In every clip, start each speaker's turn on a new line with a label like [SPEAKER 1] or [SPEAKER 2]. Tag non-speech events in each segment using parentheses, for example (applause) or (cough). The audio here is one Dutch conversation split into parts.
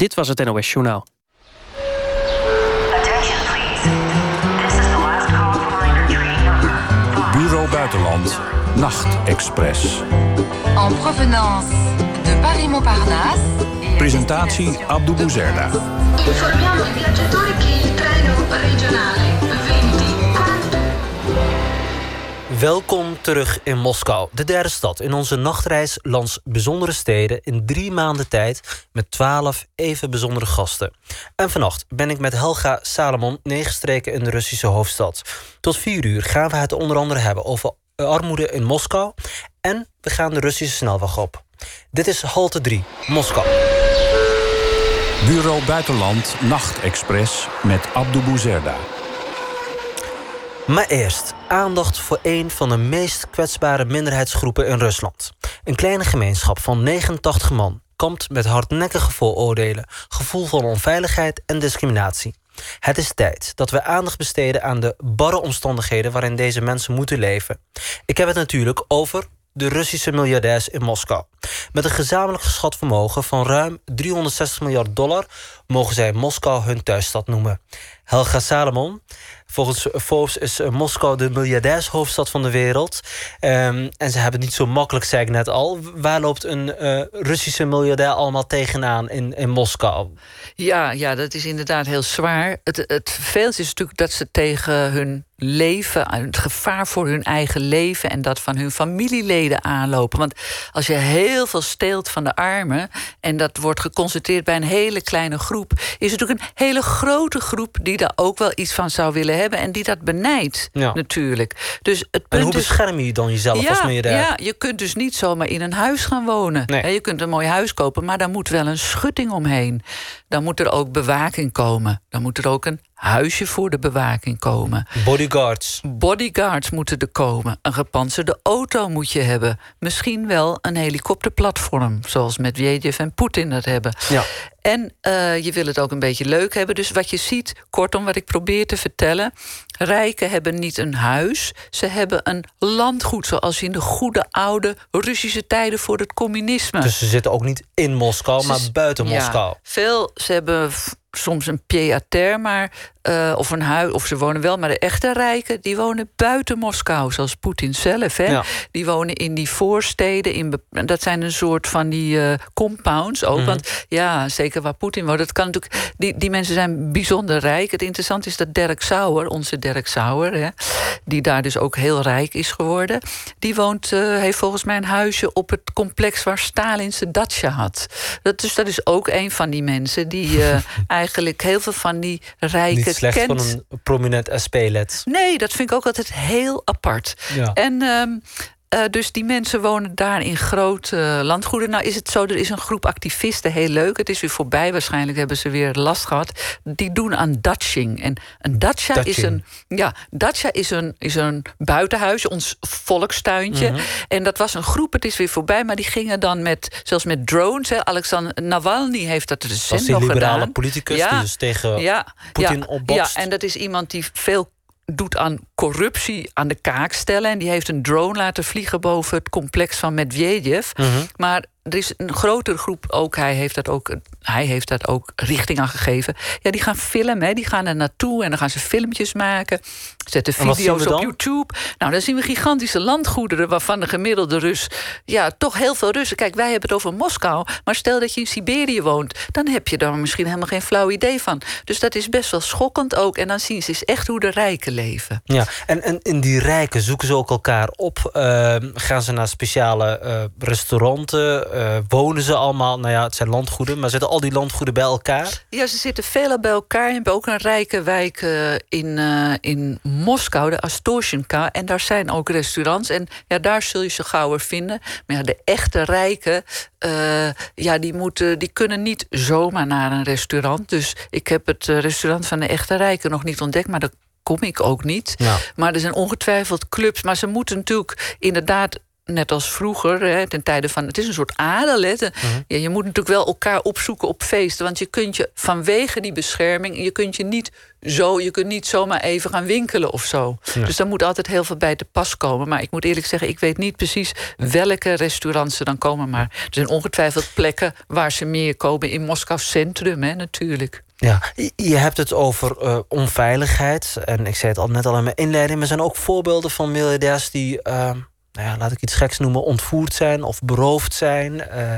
[SPEAKER 1] Dit was het NOS Journaal.
[SPEAKER 2] Bureau Buitenland, Nachtexpress.
[SPEAKER 3] En provenance de Paris-Montparnasse.
[SPEAKER 2] Presentatie Abdou Bouzerda.
[SPEAKER 4] Informiamo i viaggiatori che il treno regionale
[SPEAKER 5] Welkom terug in Moskou, de derde stad in onze nachtreis langs bijzondere steden in drie maanden tijd met twaalf even bijzondere gasten. En vannacht ben ik met Helga Salomon neergestreken in de Russische hoofdstad. Tot vier uur gaan we het onder andere hebben over armoede in Moskou en we gaan de Russische snelweg op. Dit is halte 3, Moskou.
[SPEAKER 2] Bureau Buitenland, Nachtexpress met Abdou Bouzerda.
[SPEAKER 5] Maar eerst aandacht voor een van de meest kwetsbare minderheidsgroepen in Rusland. Een kleine gemeenschap van 89 man kampt met hardnekkige vooroordelen, gevoel van onveiligheid en discriminatie. Het is tijd dat we aandacht besteden aan de barre omstandigheden waarin deze mensen moeten leven. Ik heb het natuurlijk over de Russische miljardairs in Moskou. Met een gezamenlijk geschat vermogen van ruim 360 miljard dollar mogen zij Moskou hun thuisstad noemen. Helga Salomon, volgens Forbes is Moskou de miljardairshoofdstad van de wereld. Um, en ze hebben het niet zo makkelijk, zei ik net al. Waar loopt een uh, Russische miljardair allemaal tegenaan in, in Moskou?
[SPEAKER 6] Ja, ja, dat is inderdaad heel zwaar. Het, het is natuurlijk dat ze tegen hun leven, het gevaar voor hun eigen leven en dat van hun familieleden aanlopen. Want als je heel veel steelt van de armen en dat wordt geconcentreerd bij een hele kleine groep, is natuurlijk een hele grote groep die daar ook wel iets van zou willen hebben en die dat benijdt,
[SPEAKER 5] Ja.
[SPEAKER 6] natuurlijk. Dus het
[SPEAKER 5] En
[SPEAKER 6] punt
[SPEAKER 5] hoe
[SPEAKER 6] is-
[SPEAKER 5] bescherm je dan jezelf als
[SPEAKER 6] ja,
[SPEAKER 5] miljardair?
[SPEAKER 6] ja, je kunt dus niet zomaar in een huis gaan wonen.
[SPEAKER 5] Nee.
[SPEAKER 6] Je kunt een mooi huis kopen, maar daar moet wel een schutting omheen. Dan moet er ook bewaking komen. Dan moet er ook een huisje voor de bewaking komen.
[SPEAKER 5] Bodyguards.
[SPEAKER 6] Bodyguards moeten er komen. Een gepantserde auto moet je hebben. Misschien wel een helikopterplatform, zoals Medvedev en Poetin dat hebben.
[SPEAKER 5] Ja.
[SPEAKER 6] En eh, je wil het ook een beetje leuk hebben. Dus wat je ziet, kortom, wat ik probeer te vertellen. Rijken hebben niet een huis. Ze hebben een landgoed, zoals in de goede oude Russische tijden voor het communisme.
[SPEAKER 5] Dus ze zitten ook niet in Moskou, maar buiten
[SPEAKER 6] Ja,
[SPEAKER 5] Moskou.
[SPEAKER 6] Veel, ze hebben soms een pied-à-terre, maar eh, of een huis, of ze wonen wel, maar de echte rijken die wonen buiten Moskou, zoals Poetin zelf. Hè?
[SPEAKER 5] Ja.
[SPEAKER 6] Die wonen in die voorsteden. In, dat zijn een soort van die eh, compounds ook.
[SPEAKER 5] Mhm.
[SPEAKER 6] Want ja, zeker waar Poetin woont, dat kan natuurlijk. Die, die mensen zijn bijzonder rijk. Het interessante is dat Dirk Sauer, onze Dirk Sauer, hè, die daar dus ook heel rijk is geworden, die woont, eh, heeft volgens mij een huisje op het complex waar Stalin zijn datsja had. Dat, dus dat is ook een van die mensen die (laughs) eigenlijk heel veel van die rijken
[SPEAKER 5] Niet slecht
[SPEAKER 6] kent.
[SPEAKER 5] van een prominent SP-lid.
[SPEAKER 6] Nee, dat vind ik ook altijd heel apart.
[SPEAKER 5] Ja.
[SPEAKER 6] En ehm, eh, dus die mensen wonen daar in grote eh, landgoeden. Nou is het zo, er is een groep activisten, heel leuk. Het is weer voorbij, waarschijnlijk hebben ze weer last gehad. Die doen aan datching. En een datsja is een, ja, datsja is een, is een buitenhuis, ons volkstuintje.
[SPEAKER 5] Mhm.
[SPEAKER 6] En dat was een groep, het is weer voorbij. Maar die gingen dan met, zelfs met drones. Hè. Alexander Navalny heeft dat
[SPEAKER 5] Dat
[SPEAKER 6] recent
[SPEAKER 5] is die
[SPEAKER 6] nog
[SPEAKER 5] liberale
[SPEAKER 6] gedaan.
[SPEAKER 5] politicus
[SPEAKER 6] Ja.
[SPEAKER 5] die dus tegen
[SPEAKER 6] ja,
[SPEAKER 5] Poetin
[SPEAKER 6] ja,
[SPEAKER 5] opbokst.
[SPEAKER 6] Ja, en dat is iemand die veel doet aan corruptie aan de kaak stellen. En die heeft een drone laten vliegen boven het complex van Medvedev.
[SPEAKER 5] Mhm.
[SPEAKER 6] Maar er is een grotere groep ook, hij heeft dat ook, hij heeft dat ook richting aan gegeven. Ja, die gaan filmen, hè, die gaan er naartoe en dan gaan ze filmpjes maken. Zetten video's op? YouTube. Nou, dan zien we gigantische landgoederen waarvan de gemiddelde Rus, ja, toch heel veel Russen. Kijk, wij hebben het over Moskou, maar stel dat je in Siberië woont, dan heb je daar misschien helemaal geen flauw idee van. Dus dat is best wel schokkend ook. En dan zien ze eens echt hoe de rijken leven.
[SPEAKER 5] Ja, en, en in die rijken zoeken ze ook elkaar op. Ehm, gaan ze naar speciale eh, restauranten? Eh, wonen ze allemaal? Nou ja, het zijn landgoeden, maar zitten al die landgoeden bij elkaar?
[SPEAKER 6] Ja, ze zitten veel bij elkaar. Je hebt ook een rijke wijk eh, in, in Moskou, de Astosjenka. En daar zijn ook restaurants. En ja, daar zul je ze gauwer vinden. Maar ja, de echte rijken, ja, die, moeten, die kunnen niet zomaar naar een restaurant. Dus ik heb het restaurant van de echte rijken nog niet ontdekt. Maar dat kom ik ook niet.
[SPEAKER 5] Ja.
[SPEAKER 6] Maar er zijn ongetwijfeld clubs. Maar ze moeten natuurlijk inderdaad net als vroeger, hè, ten tijde van. Het is een soort adel. Hè. De- ja, je moet natuurlijk wel elkaar opzoeken op feesten. Want je kunt je vanwege die bescherming. Je kunt je niet zo. Je kunt niet zomaar even gaan winkelen of zo. Dus daar moet altijd heel veel bij te pas komen. Maar ik moet eerlijk zeggen, ik weet niet precies welke restaurants er dan komen. Maar er zijn ongetwijfeld plekken waar ze meer komen. In Moskou Centrum, hè, natuurlijk.
[SPEAKER 5] Ja, je- hebt het over eh, onveiligheid. En ik zei het al net al in mijn inleiding. Maar er zijn ook voorbeelden van miljardairs die, eh, nou ja, laat ik iets geks noemen, ontvoerd zijn of beroofd zijn. Eh,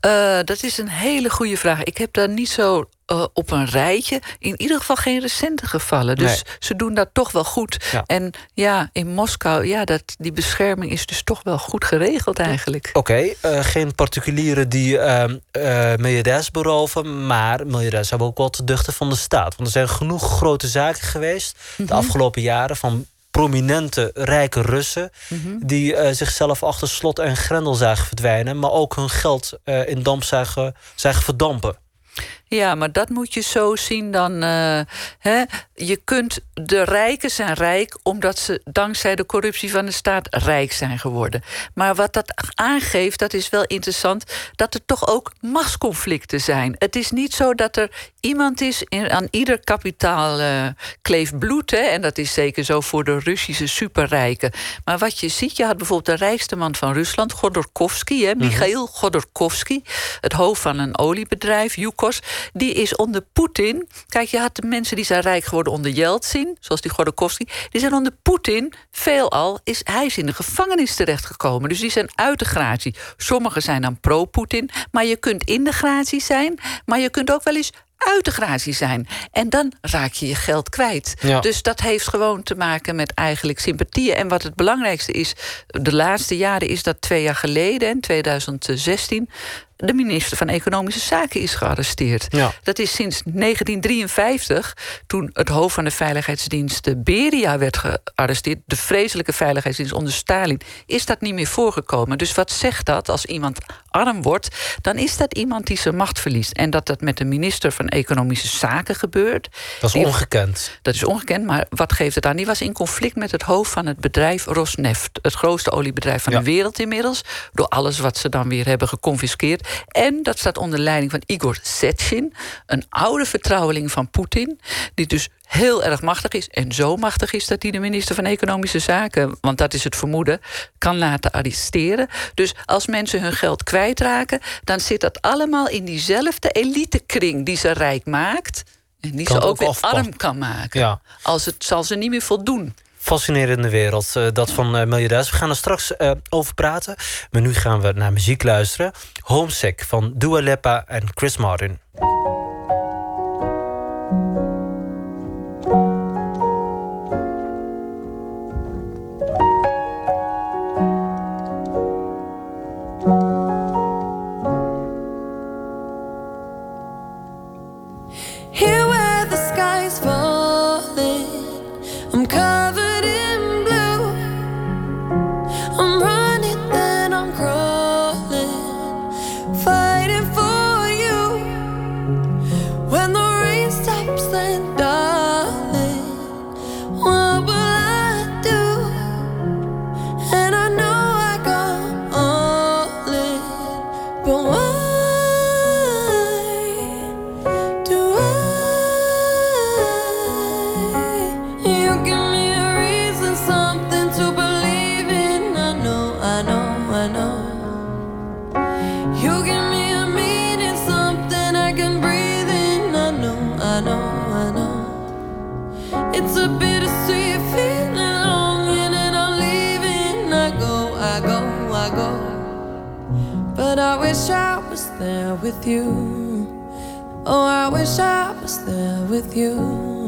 [SPEAKER 6] Eh, dat is een hele goede vraag. Ik heb daar niet zo eh, op een rijtje. In ieder geval geen recente gevallen. Dus
[SPEAKER 5] Nee.
[SPEAKER 6] ze doen dat toch wel goed.
[SPEAKER 5] Ja.
[SPEAKER 6] En ja, in Moskou, ja, dat, die bescherming is dus toch wel goed geregeld eigenlijk.
[SPEAKER 5] Oké, eh, geen particulieren die eh, eh, miljardairs beroven. Maar miljardairs hebben ook wel te duchten van de staat. Want er zijn genoeg grote zaken geweest de afgelopen jaren van prominente rijke Russen die eh, zichzelf achter slot en grendel zagen verdwijnen, maar ook hun geld eh, in damp zagen, zagen verdampen.
[SPEAKER 6] Ja, maar dat moet je zo zien dan. eh, hè, je kunt. De rijken zijn rijk omdat ze dankzij de corruptie van de staat rijk zijn geworden. Maar wat dat aangeeft, dat is wel interessant, dat er toch ook machtsconflicten zijn. Het is niet zo dat er iemand is in, aan ieder kapitaal eh, kleeft bloed. Hè, en dat is zeker zo voor de Russische superrijken. Maar wat je ziet, je had bijvoorbeeld de rijkste man van Rusland, Godorkovsky, hè, Michail Godorkovsky, het hoofd van een oliebedrijf, Yukos, die is onder Poetin. Kijk, je had de mensen die zijn rijk geworden onder Yeltsin, zoals die Godorkovsky, die zijn onder Poetin veelal is hij is in de gevangenis terechtgekomen. Dus die zijn uit de gratie. Sommigen zijn dan pro-Poetin, maar je kunt in de gratie zijn, maar je kunt ook wel eens uit de gratie zijn. En dan raak je je geld kwijt.
[SPEAKER 5] Ja.
[SPEAKER 6] Dus dat heeft gewoon te maken met eigenlijk sympathieën. En wat het belangrijkste is, de laatste jaren is dat twee jaar geleden, in 2016, de minister van Economische Zaken is gearresteerd.
[SPEAKER 5] Ja.
[SPEAKER 6] Dat is sinds 1953, toen het hoofd van de veiligheidsdienst Beria werd gearresteerd, de vreselijke veiligheidsdienst onder Stalin, is dat niet meer voorgekomen. Dus wat zegt dat als iemand arm wordt? Dan is dat iemand die zijn macht verliest. En dat dat met de minister van Economische Zaken gebeurt.
[SPEAKER 5] Dat is
[SPEAKER 6] die-
[SPEAKER 5] ongekend.
[SPEAKER 6] dat is ongekend, maar wat geeft het aan? Die was in conflict met het hoofd van het bedrijf Rosneft. Het grootste oliebedrijf van
[SPEAKER 5] Ja.
[SPEAKER 6] de wereld inmiddels. Door alles wat ze dan weer hebben geconfiskeerd. En dat staat onder leiding van Igor Sechin. Een oude vertrouweling van Poetin. Die dus heel erg machtig is. En zo machtig is dat hij de minister van Economische Zaken... want dat is het vermoeden, kan laten arresteren. Dus als mensen hun geld kwijtraken... dan zit dat allemaal in diezelfde elitekring die ze rijk maakt... en die
[SPEAKER 5] Kan
[SPEAKER 6] ze ook,
[SPEAKER 5] ook
[SPEAKER 6] weer arm kan maken.
[SPEAKER 5] Ja.
[SPEAKER 6] Als het zal ze niet meer voldoen.
[SPEAKER 5] Fascinerende wereld, eh, dat van eh, miljardairs. We gaan er straks eh, over praten. Maar nu gaan we naar muziek luisteren. Homesick van Dua Lipa en Chris Martin.
[SPEAKER 1] With you. Oh, I wish I was there with you.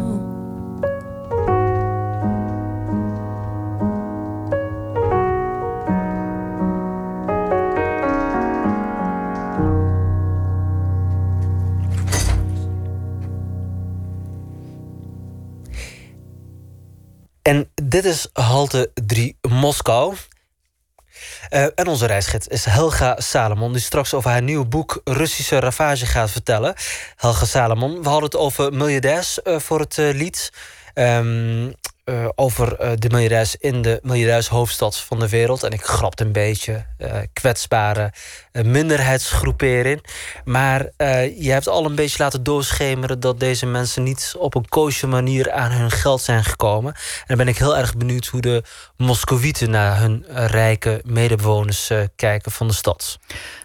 [SPEAKER 5] is halte 3 Moskou. Eh, en onze reisgids is Helga Salomon, die straks over haar nieuwe boek Russische Ravage gaat vertellen. Helga Salomon, we hadden het over miljardairs eh, voor het eh, lied. Ehm, eh, over eh, de miljardairs in de miljardairshoofdstad van de wereld. En ik grapte een beetje eh, kwetsbare minderheidsgroepering. Maar je hebt al een beetje laten doorschemeren dat deze mensen niet op een koosje manier aan hun geld zijn gekomen. En dan ben ik heel erg benieuwd hoe de Moscovieten naar hun rijke medebewoners kijken van de stad.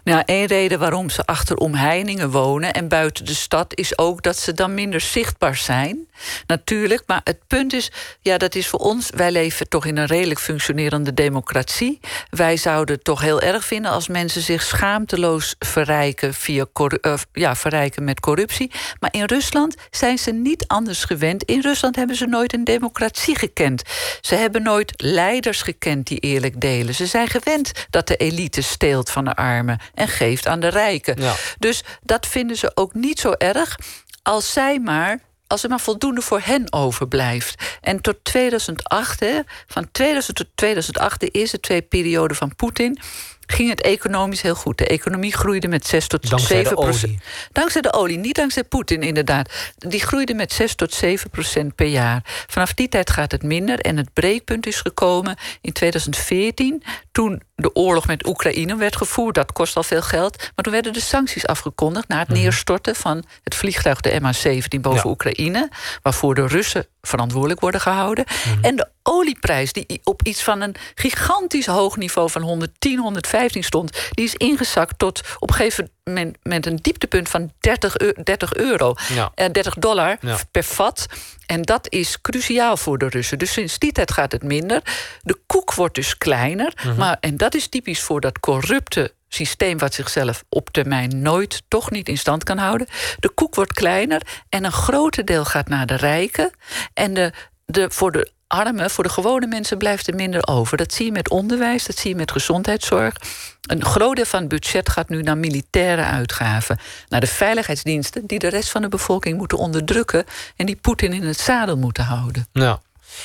[SPEAKER 6] Nou, één reden waarom ze achter omheiningen wonen en buiten de stad is ook dat ze dan minder zichtbaar zijn. Natuurlijk, maar het punt is, ja, dat is voor ons, wij leven toch in een redelijk functionerende democratie. Wij zouden het toch heel erg vinden als mensen zich schaamteloos verrijken, via eh, ja, verrijken met corruptie. Maar in Rusland zijn ze niet anders gewend. In Rusland hebben ze nooit een democratie gekend. Ze hebben nooit leiders gekend die eerlijk delen. Ze zijn gewend dat de elite steelt van de armen en geeft aan de rijken.
[SPEAKER 5] Ja.
[SPEAKER 6] Dus dat vinden ze ook niet zo erg als zij maar. Als er maar voldoende voor hen overblijft. En tot 2008, hè, van 2000 tot 2008, de eerste twee perioden van Poetin, ging het economisch heel goed. De economie groeide met 6 tot
[SPEAKER 5] Dankzij
[SPEAKER 6] 7
[SPEAKER 5] de
[SPEAKER 6] procent. Dankzij de olie, niet dankzij Poetin inderdaad. Die groeide met 6 tot 7 procent per jaar. Vanaf die tijd gaat het minder. En het breekpunt is gekomen in 2014... toen de oorlog met Oekraïne werd gevoerd. Dat kost al veel geld. Maar toen werden de sancties afgekondigd... na het neerstorten van het vliegtuig de MH17 boven
[SPEAKER 5] Ja.
[SPEAKER 6] Oekraïne... waarvoor de Russen verantwoordelijk worden gehouden. En de olieprijs, die op iets van een gigantisch hoog niveau... van 110, 115 stond... die is ingezakt tot op een gegeven moment... met een dieptepunt van 30, eu- 30 euro.
[SPEAKER 5] Ja.
[SPEAKER 6] Eh, 30 dollar
[SPEAKER 5] Ja.
[SPEAKER 6] per vat. En dat is cruciaal voor de Russen. Dus sinds die tijd gaat het minder. De koek wordt dus kleiner. maar, en dat is typisch voor dat corrupte systeem... wat zichzelf op termijn nooit, toch niet in stand kan houden. De koek wordt kleiner en een groter deel gaat naar de rijken. En de, de, voor de armen, voor de gewone mensen blijft er minder over. Dat zie je met onderwijs, dat zie je met gezondheidszorg. Een groot deel van het budget gaat nu naar militaire uitgaven. Naar de veiligheidsdiensten die de rest van de bevolking moeten onderdrukken... en die Poetin in het zadel moeten houden.
[SPEAKER 5] Ja.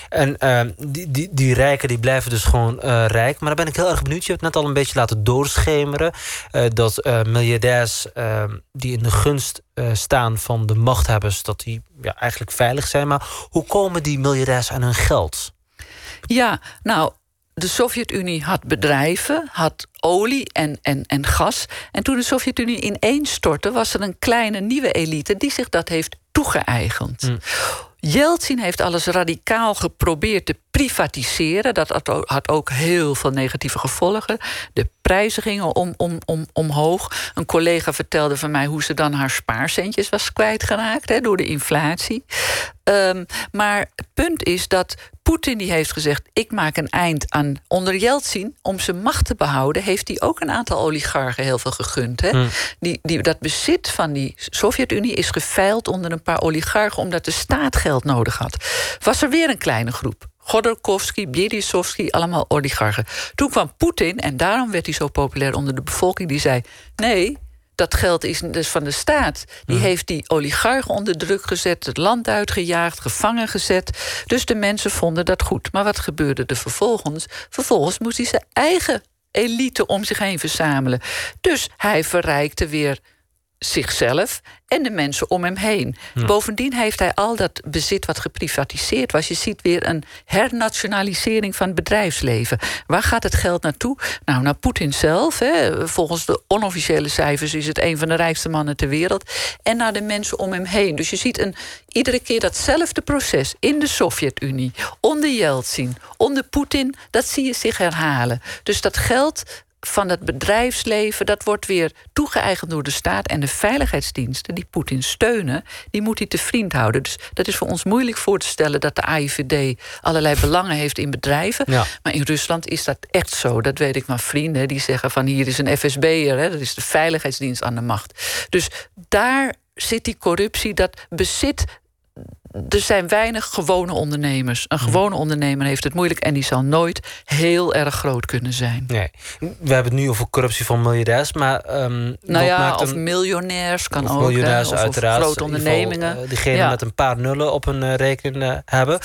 [SPEAKER 5] En ehm, die, die, die rijken die blijven dus gewoon eh, rijk. Maar dan ben ik heel erg benieuwd. Je hebt net al een beetje laten doorschemeren... eh, dat eh, miljardairs ehm, die in de gunst staan van de machthebbers... dat die ja, eigenlijk veilig zijn. Maar hoe komen die miljardairs aan hun geld?
[SPEAKER 6] Ja, nou, de Sovjet-Unie had bedrijven, had olie en, en, en gas. En toen de Sovjet-Unie ineenstortte, was er een kleine nieuwe elite die zich dat heeft toegeëigend. Yeltsin heeft alles radicaal geprobeerd te privatiseren. Dat had ook, heel veel negatieve gevolgen. De prijzen gingen om, om, om, omhoog. Een collega vertelde van mij hoe ze dan haar spaarcentjes was kwijtgeraakt hè, door de inflatie. Ehm, maar het punt is dat Poetin die heeft gezegd: ik maak een eind aan onder Yeltsin om zijn macht te behouden, heeft hij ook een aantal oligarchen heel veel gegund. Hè? Die, die, dat bezit van die Sovjet-Unie is geveild onder een paar oligarchen omdat de staat geld nodig had. Was er weer een kleine groep Godorkovsky, Bjedisovsky, allemaal oligarchen. Toen kwam Poetin, en daarom werd hij zo populair onder de bevolking, die zei: nee. Dat geld is dus van de staat. Die
[SPEAKER 5] Mhm.
[SPEAKER 6] heeft die oligarchen onder druk gezet, het land uitgejaagd, gevangen gezet. Dus de mensen vonden dat goed. Maar wat gebeurde er vervolgens? Vervolgens moest hij zijn eigen elite om zich heen verzamelen. Dus hij verrijkte weer zichzelf en de mensen om hem heen. Bovendien heeft hij al dat bezit wat geprivatiseerd was. Je ziet weer een hernationalisering van het bedrijfsleven. Waar gaat het geld naartoe? Nou, naar Poetin zelf. Hè. Volgens de onofficiële cijfers is het een van de rijkste mannen ter wereld. En naar de mensen om hem heen. Dus je ziet een, iedere keer datzelfde proces in de Sovjet-Unie, onder Yeltsin, onder Poetin, dat zie je zich herhalen. Dus dat geld van het bedrijfsleven, dat wordt weer toegeëigend door de staat. En de veiligheidsdiensten die Poetin steunen, die moet hij te vriend houden. Dus dat is voor ons moeilijk voor te stellen dat de AIVD allerlei belangen heeft in bedrijven.
[SPEAKER 5] Ja.
[SPEAKER 6] Maar in Rusland is dat echt zo. Dat weet ik van vrienden die zeggen van hier is een FSB'er, hè, dat is de veiligheidsdienst aan de macht. Dus daar zit die corruptie, dat bezit er zijn weinig gewone ondernemers. Een gewone ondernemer heeft het moeilijk en die zal nooit heel erg groot kunnen zijn.
[SPEAKER 5] Nee. We hebben het nu over corruptie van miljardairs, maar... ehm,
[SPEAKER 6] Nou ja,
[SPEAKER 5] maakt
[SPEAKER 6] of miljonairs kan
[SPEAKER 5] of
[SPEAKER 6] ook.
[SPEAKER 5] miljonairs
[SPEAKER 6] of, of
[SPEAKER 5] uiteraard.
[SPEAKER 6] grote
[SPEAKER 5] In ieder geval,
[SPEAKER 6] ondernemingen.
[SPEAKER 5] eh, diegene
[SPEAKER 6] Ja.
[SPEAKER 5] met een paar nullen op hun eh, rekening eh, hebben.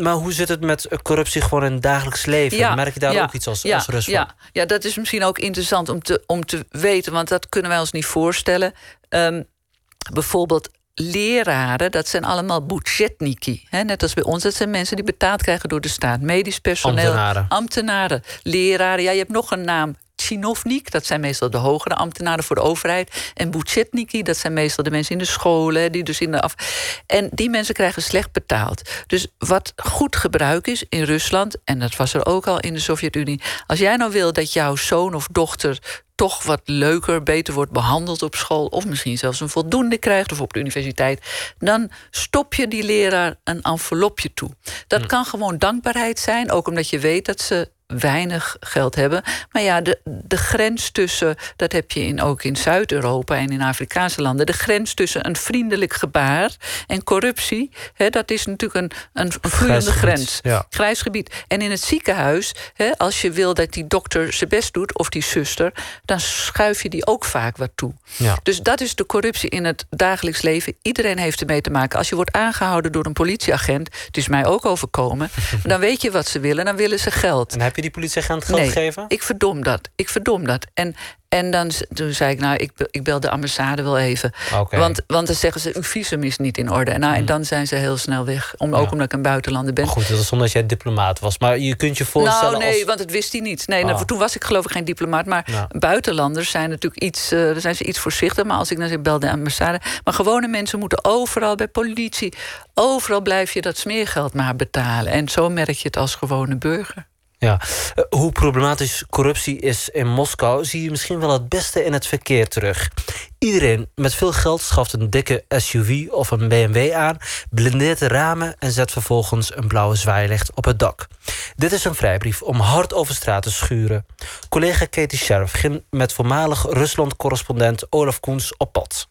[SPEAKER 5] Maar hoe zit het met corruptie gewoon in het dagelijks leven? Merk je daar
[SPEAKER 6] ja,
[SPEAKER 5] ook iets als,
[SPEAKER 6] ja,
[SPEAKER 5] als Rus van?
[SPEAKER 6] Ja, ja, dat is misschien ook interessant om te, om te weten, want dat kunnen wij ons niet voorstellen. Ehm, bijvoorbeeld leraren, dat zijn allemaal budgetniki. Hè, net als bij ons, dat zijn mensen die betaald krijgen door de staat. Medisch personeel,
[SPEAKER 5] Ambtenaren.
[SPEAKER 6] ambtenaren, leraren. Ja, je hebt nog een naam. Chinovnik, dat zijn meestal de hogere ambtenaren voor de overheid. En budgetniki, dat zijn meestal de mensen in de scholen. Die dus in de af... En die mensen krijgen slecht betaald. Dus wat goed gebruik is in Rusland, en dat was er ook al in de Sovjet-Unie. Als jij nou wil dat jouw zoon of dochter toch wat leuker, beter wordt behandeld op school, of misschien zelfs een voldoende krijgt of op de universiteit, dan stop je die leraar een envelopje toe. Dat kan gewoon dankbaarheid zijn, ook omdat je weet dat ze weinig geld hebben. Maar ja, de, de grens tussen, dat heb je in, ook in Zuid-Europa en in Afrikaanse landen, de grens tussen een vriendelijk gebaar en corruptie, hè, dat is natuurlijk een, een, vloeiende grens.
[SPEAKER 5] ja.
[SPEAKER 6] Grijs gebied. En in het ziekenhuis, hè, als je wil dat die dokter zijn best doet, of die zuster, dan schuif je die ook vaak wat toe.
[SPEAKER 5] Ja.
[SPEAKER 6] Dus dat is de corruptie in het dagelijks leven. Iedereen heeft ermee te maken. Als je wordt aangehouden door een politieagent, het is mij ook overkomen, (laughs) dan weet je wat ze willen, dan willen ze geld.
[SPEAKER 5] En heb je die politieagent geld
[SPEAKER 6] nee,
[SPEAKER 5] gegeven?
[SPEAKER 6] ik verdom dat. Ik verdom dat. En, en dan toen zei ik, nou, ik, ik bel de ambassade wel even.
[SPEAKER 5] Oké.
[SPEAKER 6] Want, want dan zeggen ze, uw visum is niet in orde. En, nou, en dan zijn ze heel snel weg. Om, Ook omdat ik een buitenlander ben.
[SPEAKER 5] Goed, dat is omdat jij diplomaat was. Maar je kunt je voorstellen
[SPEAKER 6] Nou, nee,
[SPEAKER 5] als...
[SPEAKER 6] want het wist hij niet. Nee, nou,
[SPEAKER 5] Ah.
[SPEAKER 6] toen was ik geloof ik geen diplomaat. Maar
[SPEAKER 5] Ja.
[SPEAKER 6] buitenlanders zijn natuurlijk iets, eh, daar zijn ze iets voorzichtig. Maar als ik dan zeg, bel de ambassade. Maar gewone mensen moeten overal bij politie. Overal blijf je dat smeergeld maar betalen. En zo merk je het als gewone burger.
[SPEAKER 5] Ja. Eh, hoe problematisch corruptie is in Moskou... zie je misschien wel het beste in het verkeer terug. Iedereen met veel geld schaft een dikke SUV of een BMW aan... blindeert de ramen en zet vervolgens een blauwe zwaailicht op het dak. Dit is een vrijbrief om hard over straat te schuren. Collega Katie Sheriff ging met voormalig Rusland-correspondent Olaf Koens op pad.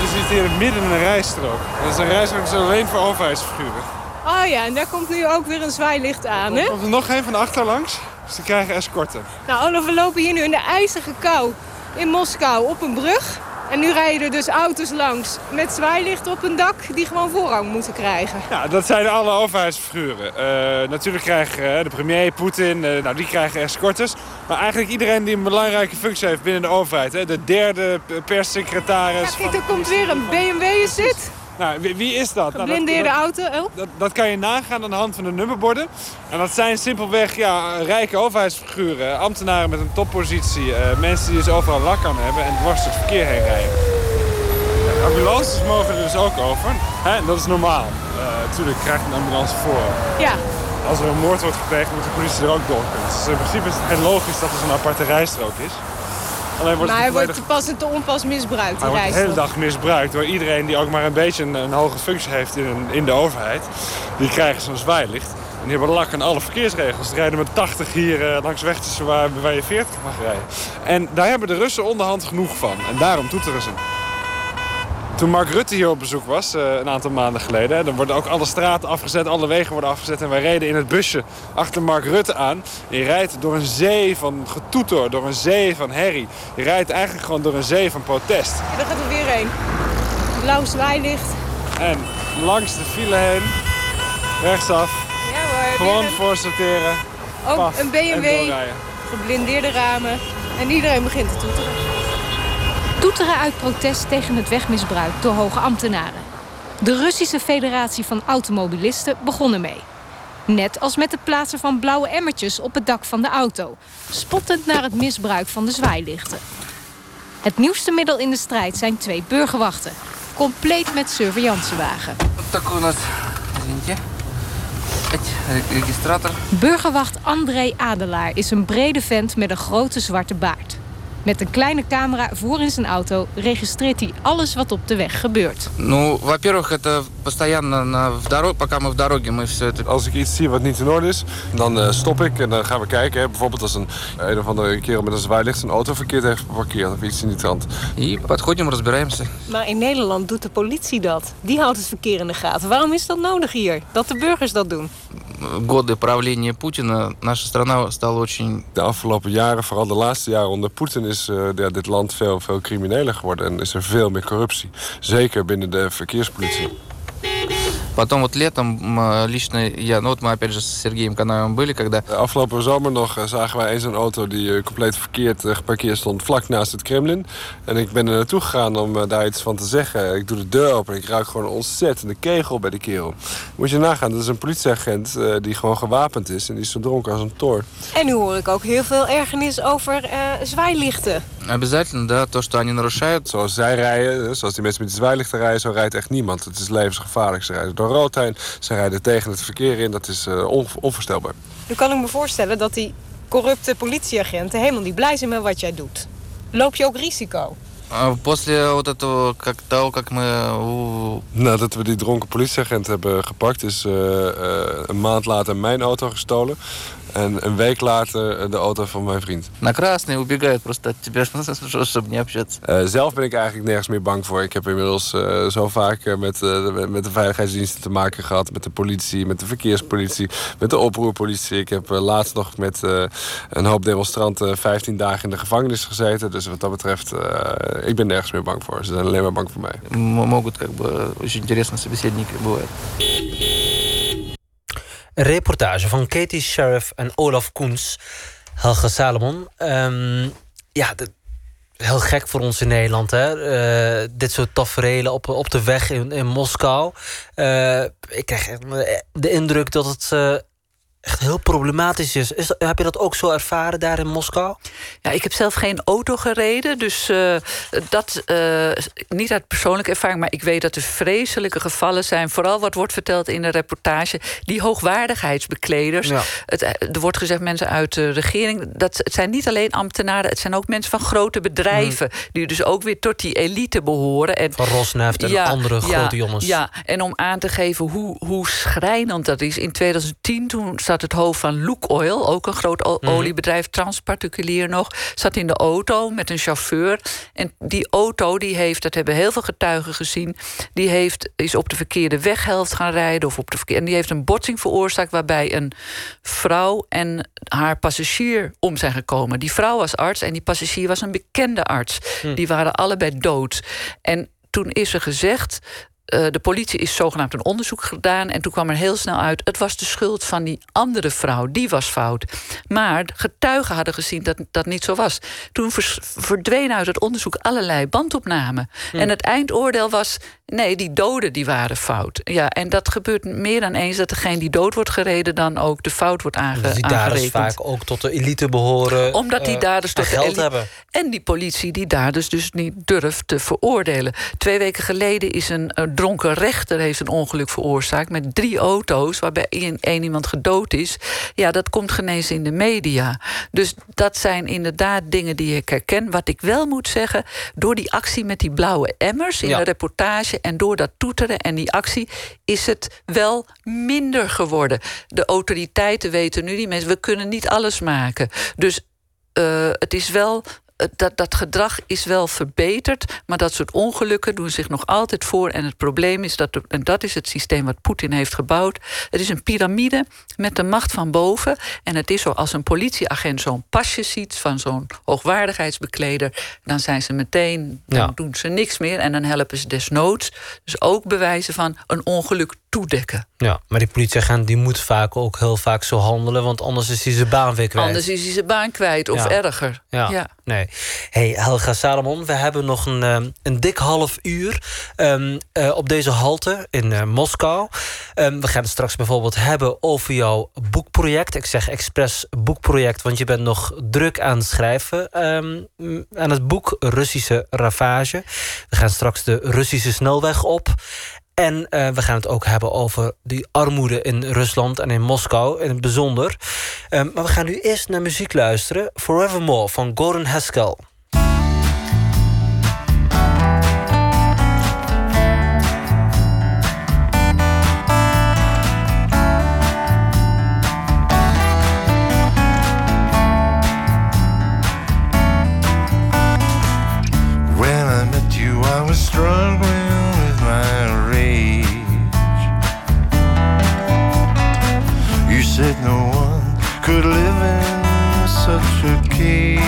[SPEAKER 7] Je zit hier midden in een rijstrook. Dat is een rijstrook dat alleen voor overheidsfiguren.
[SPEAKER 8] Oh ja, en daar komt nu ook weer een zwaailicht aan, hè?
[SPEAKER 7] Er komt er nog een van de achterlangs, dus die krijgen escorten.
[SPEAKER 8] Nou, Olaf, we lopen hier nu in de ijzige kou in Moskou op een brug. En nu rijden er dus auto's langs met zwaailichten op een dak die gewoon voorrang moeten krijgen.
[SPEAKER 7] Ja, dat zijn alle overheidsfiguren. Eh, natuurlijk krijgen eh, de premier, Poetin, eh, nou, die krijgen escortes. Maar eigenlijk iedereen die een belangrijke functie heeft binnen de overheid. Hè. De derde perssecretaris.
[SPEAKER 8] Ja, kijk, er komt weer een BMW is dit.
[SPEAKER 7] Nou, wie, wie is dat? Nou, dat-
[SPEAKER 8] Geblindeerde
[SPEAKER 7] dat-
[SPEAKER 8] auto.
[SPEAKER 7] Dat, dat kan je nagaan aan de hand van de nummerborden. En dat zijn simpelweg ja, rijke overheidsfiguren. Ambtenaren met een toppositie. eh, mensen die dus overal lak aan hebben en dwars het verkeer heen rijden. Ja, ambulances mogen er dus ook over. Hè, dat is normaal. Eh, Natuurlijk krijgt een ambulance voor.
[SPEAKER 8] Ja,
[SPEAKER 7] Als er een moord wordt gepleegd, moet de politie er ook door kunnen. Dus in principe is het logisch dat er zo'n aparte rijstrook is. Alleen wordt
[SPEAKER 8] maar hij wordt
[SPEAKER 7] volledig-
[SPEAKER 8] pas en te onpas misbruikt,
[SPEAKER 7] hij wordt de hele dag misbruikt door iedereen die ook maar een beetje een, een hoge functie heeft in, een- in de overheid. Die krijgen zo'n zwaailicht. En die hebben lak aan alle verkeersregels. Die rijden met 80 hier eh, langs weg tussen waar, waar je 40 mag rijden. En daar hebben de Russen onderhand genoeg van. En daarom toeteren ze.
[SPEAKER 9] Toen Mark Rutte hier op bezoek was, eh, een aantal maanden geleden... dan worden ook alle straten afgezet, alle wegen worden afgezet... en wij reden in het busje achter Mark Rutte aan. Je rijdt door een zee van getoeter, door een zee van herrie. Je rijdt eigenlijk gewoon door een zee van protest.
[SPEAKER 8] En daar gaat er weer heen. Blauw zwaailicht.
[SPEAKER 9] En langs de file heen, rechtsaf,
[SPEAKER 8] Ja hoor,
[SPEAKER 9] gewoon
[SPEAKER 8] een, ook een
[SPEAKER 9] en
[SPEAKER 8] BMW. Geblindeerde ramen. En iedereen begint te toeteren toeteren uit protest tegen het wegmisbruik door hoge ambtenaren. De Russische Federatie van Automobilisten begon ermee. Net als met het plaatsen van blauwe emmertjes op het dak van de auto. Spottend naar het misbruik van de zwaailichten. Het nieuwste middel in de strijd zijn twee burgerwachten. Compleet met surveillancewagen. Burgerwacht André Adelaar is een brede vent met een grote zwarte baard. Met een kleine camera voor in zijn auto registreert hij alles wat op de weg gebeurt.
[SPEAKER 10] Ну, во-первых, это постоянно на, в дороге, пока мы в дороге, мы все это...
[SPEAKER 9] Als ik iets zie wat niet in orde is, dan eh, stop ik en dan gaan we kijken. Hè. Bijvoorbeeld als een, een of andere kerel met een zwaailicht zijn auto verkeerd heeft geparkeerd of iets in die trant.
[SPEAKER 10] И подходим, разбираемся.
[SPEAKER 8] Maar in Nederland doet de politie dat. Die houdt het verkeer in de gaten. Waarom is dat nodig hier? Dat de burgers dat doen?
[SPEAKER 10] Годы правления Путина наша страна стала очень...
[SPEAKER 9] De afgelopen jaren, vooral de laatste jaren onder Poetin, is eh, ja, dit land veel, veel crimineler geworden. En is er veel meer corruptie. Zeker binnen de verkeerspolitie.
[SPEAKER 10] Потом вот летом м, лично я, ну вот мы опять же с Сергеем Канаевым были, когда
[SPEAKER 9] De afgelopen zomer nog eh, zagen wij eens een auto die eh, compleet verkeerd eh, geparkeerd stond vlak naast het Kremlin. En ik ben er naartoe gegaan om eh, daar iets van te zeggen. Ik doe de deur open en ik ruik gewoon een ontzettende kegel bij die kerel. Moet je nagaan, dat is een politieagent eh, die gewoon gewapend is en die is zo dronken als een toor.
[SPEAKER 8] En nu hoor ik ook heel veel ergernis over eh, zwaailichten.
[SPEAKER 10] обязательно, да, то, что они нарушают,
[SPEAKER 9] Zoals zij rijden, eh, zoals die mensen met die zwaailichten rijden, zo rijdt echt niemand. Het is levensgevaarlijk. Ze rijden door rood heen, ze rijden tegen het verkeer in. Dat is eh, on- onvoorstelbaar.
[SPEAKER 8] Nu kan ik me voorstellen dat die corrupte politieagenten helemaal niet blij zijn met wat jij doet. Loop je ook risico?
[SPEAKER 10] А После вот этого, как того, как мы у-
[SPEAKER 9] Nadat we die dronken politieagent hebben gepakt, is eh, eh, een maand later mijn auto gestolen. En een week later eh, de auto van mijn vriend.
[SPEAKER 10] на красный убегают просто от тебя, (laughs) чтобы не общаться.
[SPEAKER 9] Eh, zelf ben ik eigenlijk nergens meer bang voor. Ik heb inmiddels eh, zo vaak eh, met, eh, de- met de veiligheidsdiensten te maken gehad. Met de politie, met de verkeerspolitie, met de oproerpolitie. Ik heb eh, laatst nog met eh, een hoop demonstranten 15 dagen in de gevangenis gezeten. Dus wat dat betreft, eh, ik ben nergens meer bang voor. Ze zijn alleen maar bang voor mij.
[SPEAKER 10] М- Могут как бы очень интересные собеседники бывают.
[SPEAKER 5] Reportage van Katie Sheriff en Olaf Koens. Helge Salomon. Ehm, ja, heel gek voor ons in Nederland. Hè? Eh, dit soort tafereelen op, op de weg in, in Moskou. Eh, ik krijg de indruk dat het eh, echt heel problematisch is. is heb je dat ook zo ervaren daar in Moskou?
[SPEAKER 6] Ja, ik heb zelf geen auto gereden, dus eh, dat eh, niet uit persoonlijke ervaring, maar ik weet dat er vreselijke gevallen zijn. Vooral wat wordt verteld in de reportage, die hoogwaardigheidsbekleders.
[SPEAKER 5] Ja.
[SPEAKER 6] Het, eh, er wordt gezegd mensen uit de regering. Dat, het zijn niet alleen ambtenaren, het zijn ook mensen van grote bedrijven, die dus ook weer tot die elite behoren. En
[SPEAKER 5] Van Rosneft en andere grote jongens.
[SPEAKER 6] Ja, en om aan te geven hoe, hoe schrijnend dat is. In 2010, toen zat het hoofd van Look Oil, ook een groot
[SPEAKER 5] Mhm.
[SPEAKER 6] oliebedrijf, transparticulier nog, zat in de auto met een chauffeur. En die auto, die heeft, dat hebben heel veel getuigen gezien, die heeft, is op de verkeerde weghelft gaan rijden. Of op de verkeerde, en die heeft een botsing veroorzaakt waarbij een vrouw en haar passagier om zijn gekomen. Die vrouw was arts en die passagier was een bekende arts. Die waren allebei dood. En toen is er gezegd. Eh, de politie is zogenaamd een onderzoek gedaan. En toen kwam er heel snel uit. Het was de schuld van die andere vrouw. Die was fout. Maar getuigen hadden gezien dat dat niet zo was. Toen verdwenen uit het onderzoek allerlei bandopnamen. En het eindoordeel was. Nee, die doden die waren fout. Ja, en dat gebeurt meer dan eens dat degene die dood wordt gereden, dan ook de fout wordt aange
[SPEAKER 5] Dat die daders vaak ook tot de elite behoren.
[SPEAKER 6] omdat die
[SPEAKER 5] eh,
[SPEAKER 6] daders
[SPEAKER 5] en
[SPEAKER 6] tot de
[SPEAKER 5] geld
[SPEAKER 6] elite-
[SPEAKER 5] hebben.
[SPEAKER 6] En die politie die daders dus niet durft te veroordelen. Twee weken geleden is een, eh, dronken rechter heeft een ongeluk veroorzaakt met drie auto's waarbij één, iemand gedood is. Ja, dat komt genezen in de media. Dus dat zijn inderdaad dingen die ik herken. Wat ik wel moet zeggen, door die actie met die blauwe emmers in
[SPEAKER 5] Ja.
[SPEAKER 6] de reportage en door dat toeteren en die actie is het wel minder geworden. De autoriteiten weten nu die mensen, we kunnen niet alles maken. Dus eh, het is wel dat, dat gedrag is wel verbeterd, maar dat soort ongelukken doen zich nog altijd voor. En het probleem is dat, en dat is het systeem wat Poetin heeft gebouwd. Het is een piramide met de macht van boven. En het is zo als een politieagent zo'n pasje ziet van zo'n hoogwaardigheidsbekleder, dan zijn ze meteen, dan
[SPEAKER 5] Ja.
[SPEAKER 6] doen ze niks meer en dan helpen ze desnoods. Dus ook bewijzen van een ongeluk toedekken.
[SPEAKER 5] Ja, maar die politieagent die moet vaak ook heel vaak zo handelen, want anders is hij zijn baan weer kwijt.
[SPEAKER 6] Anders is hij zijn baan kwijt of
[SPEAKER 5] Ja.
[SPEAKER 6] erger.
[SPEAKER 5] Ja,
[SPEAKER 6] Ja.
[SPEAKER 5] nee. Hey Helga Salomon, we hebben nog een, ehm, een dik half uur ehm, eh, op deze halte in eh, Moskou. Ehm, we gaan het straks bijvoorbeeld hebben over jouw boekproject. Ik zeg expres boekproject, want je bent nog druk aan het schrijven ehm, aan het boek Russische Ravage. We gaan straks de Russische snelweg op. En eh, we gaan het ook hebben over die armoede in Rusland en in Moskou in het bijzonder. Ehm, maar we gaan nu eerst naar muziek luisteren. Forevermore van Gordon Haskell.
[SPEAKER 11] Could live in such a cage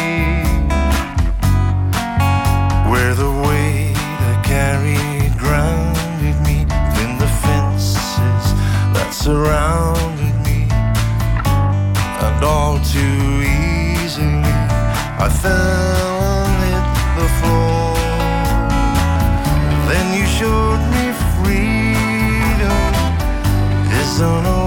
[SPEAKER 11] where the weight I carried grounded me within the fences that surrounded me, and all too easily I fell hit the floor. Then you showed me freedom. Is an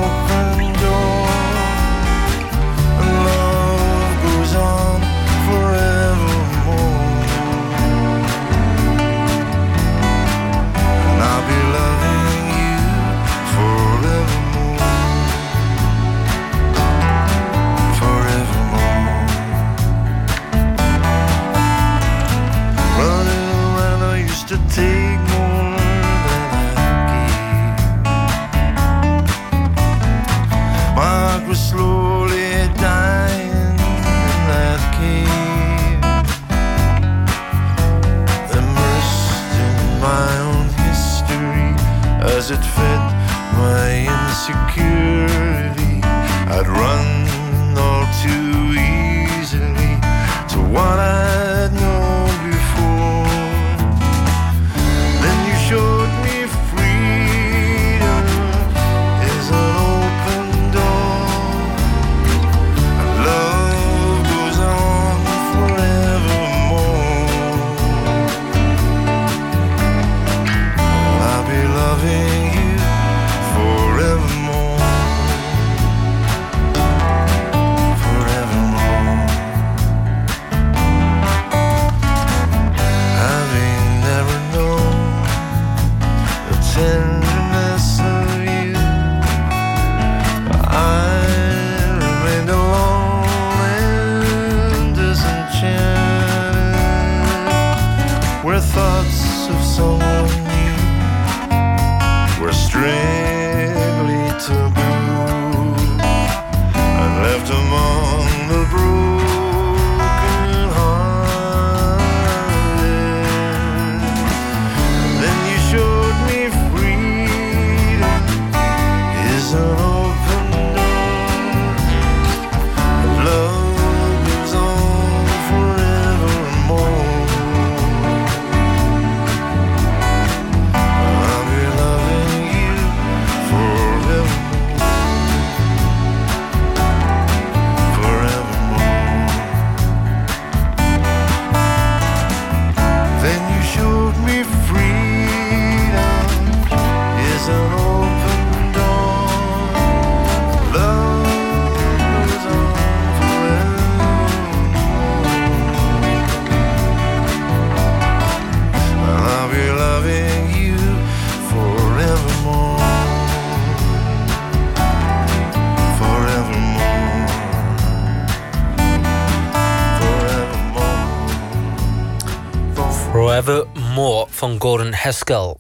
[SPEAKER 5] Haskell.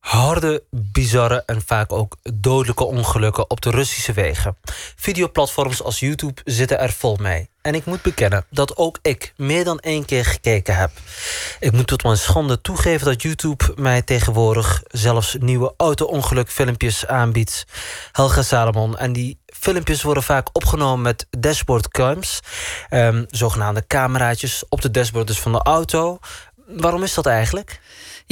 [SPEAKER 5] Harde, bizarre en vaak ook dodelijke ongelukken op de Russische wegen. Videoplatforms als YouTube zitten er vol mee. En ik moet bekennen dat ook ik meer dan één keer gekeken heb. Ik moet tot mijn schande toegeven dat YouTube mij tegenwoordig zelfs nieuwe auto-ongelukfilmpjes aanbiedt. Helga Salomon. En die filmpjes worden vaak opgenomen met dashboardcams. Um, zogenaamde cameraatjes op de dashboard dus van de auto. Waarom is dat eigenlijk?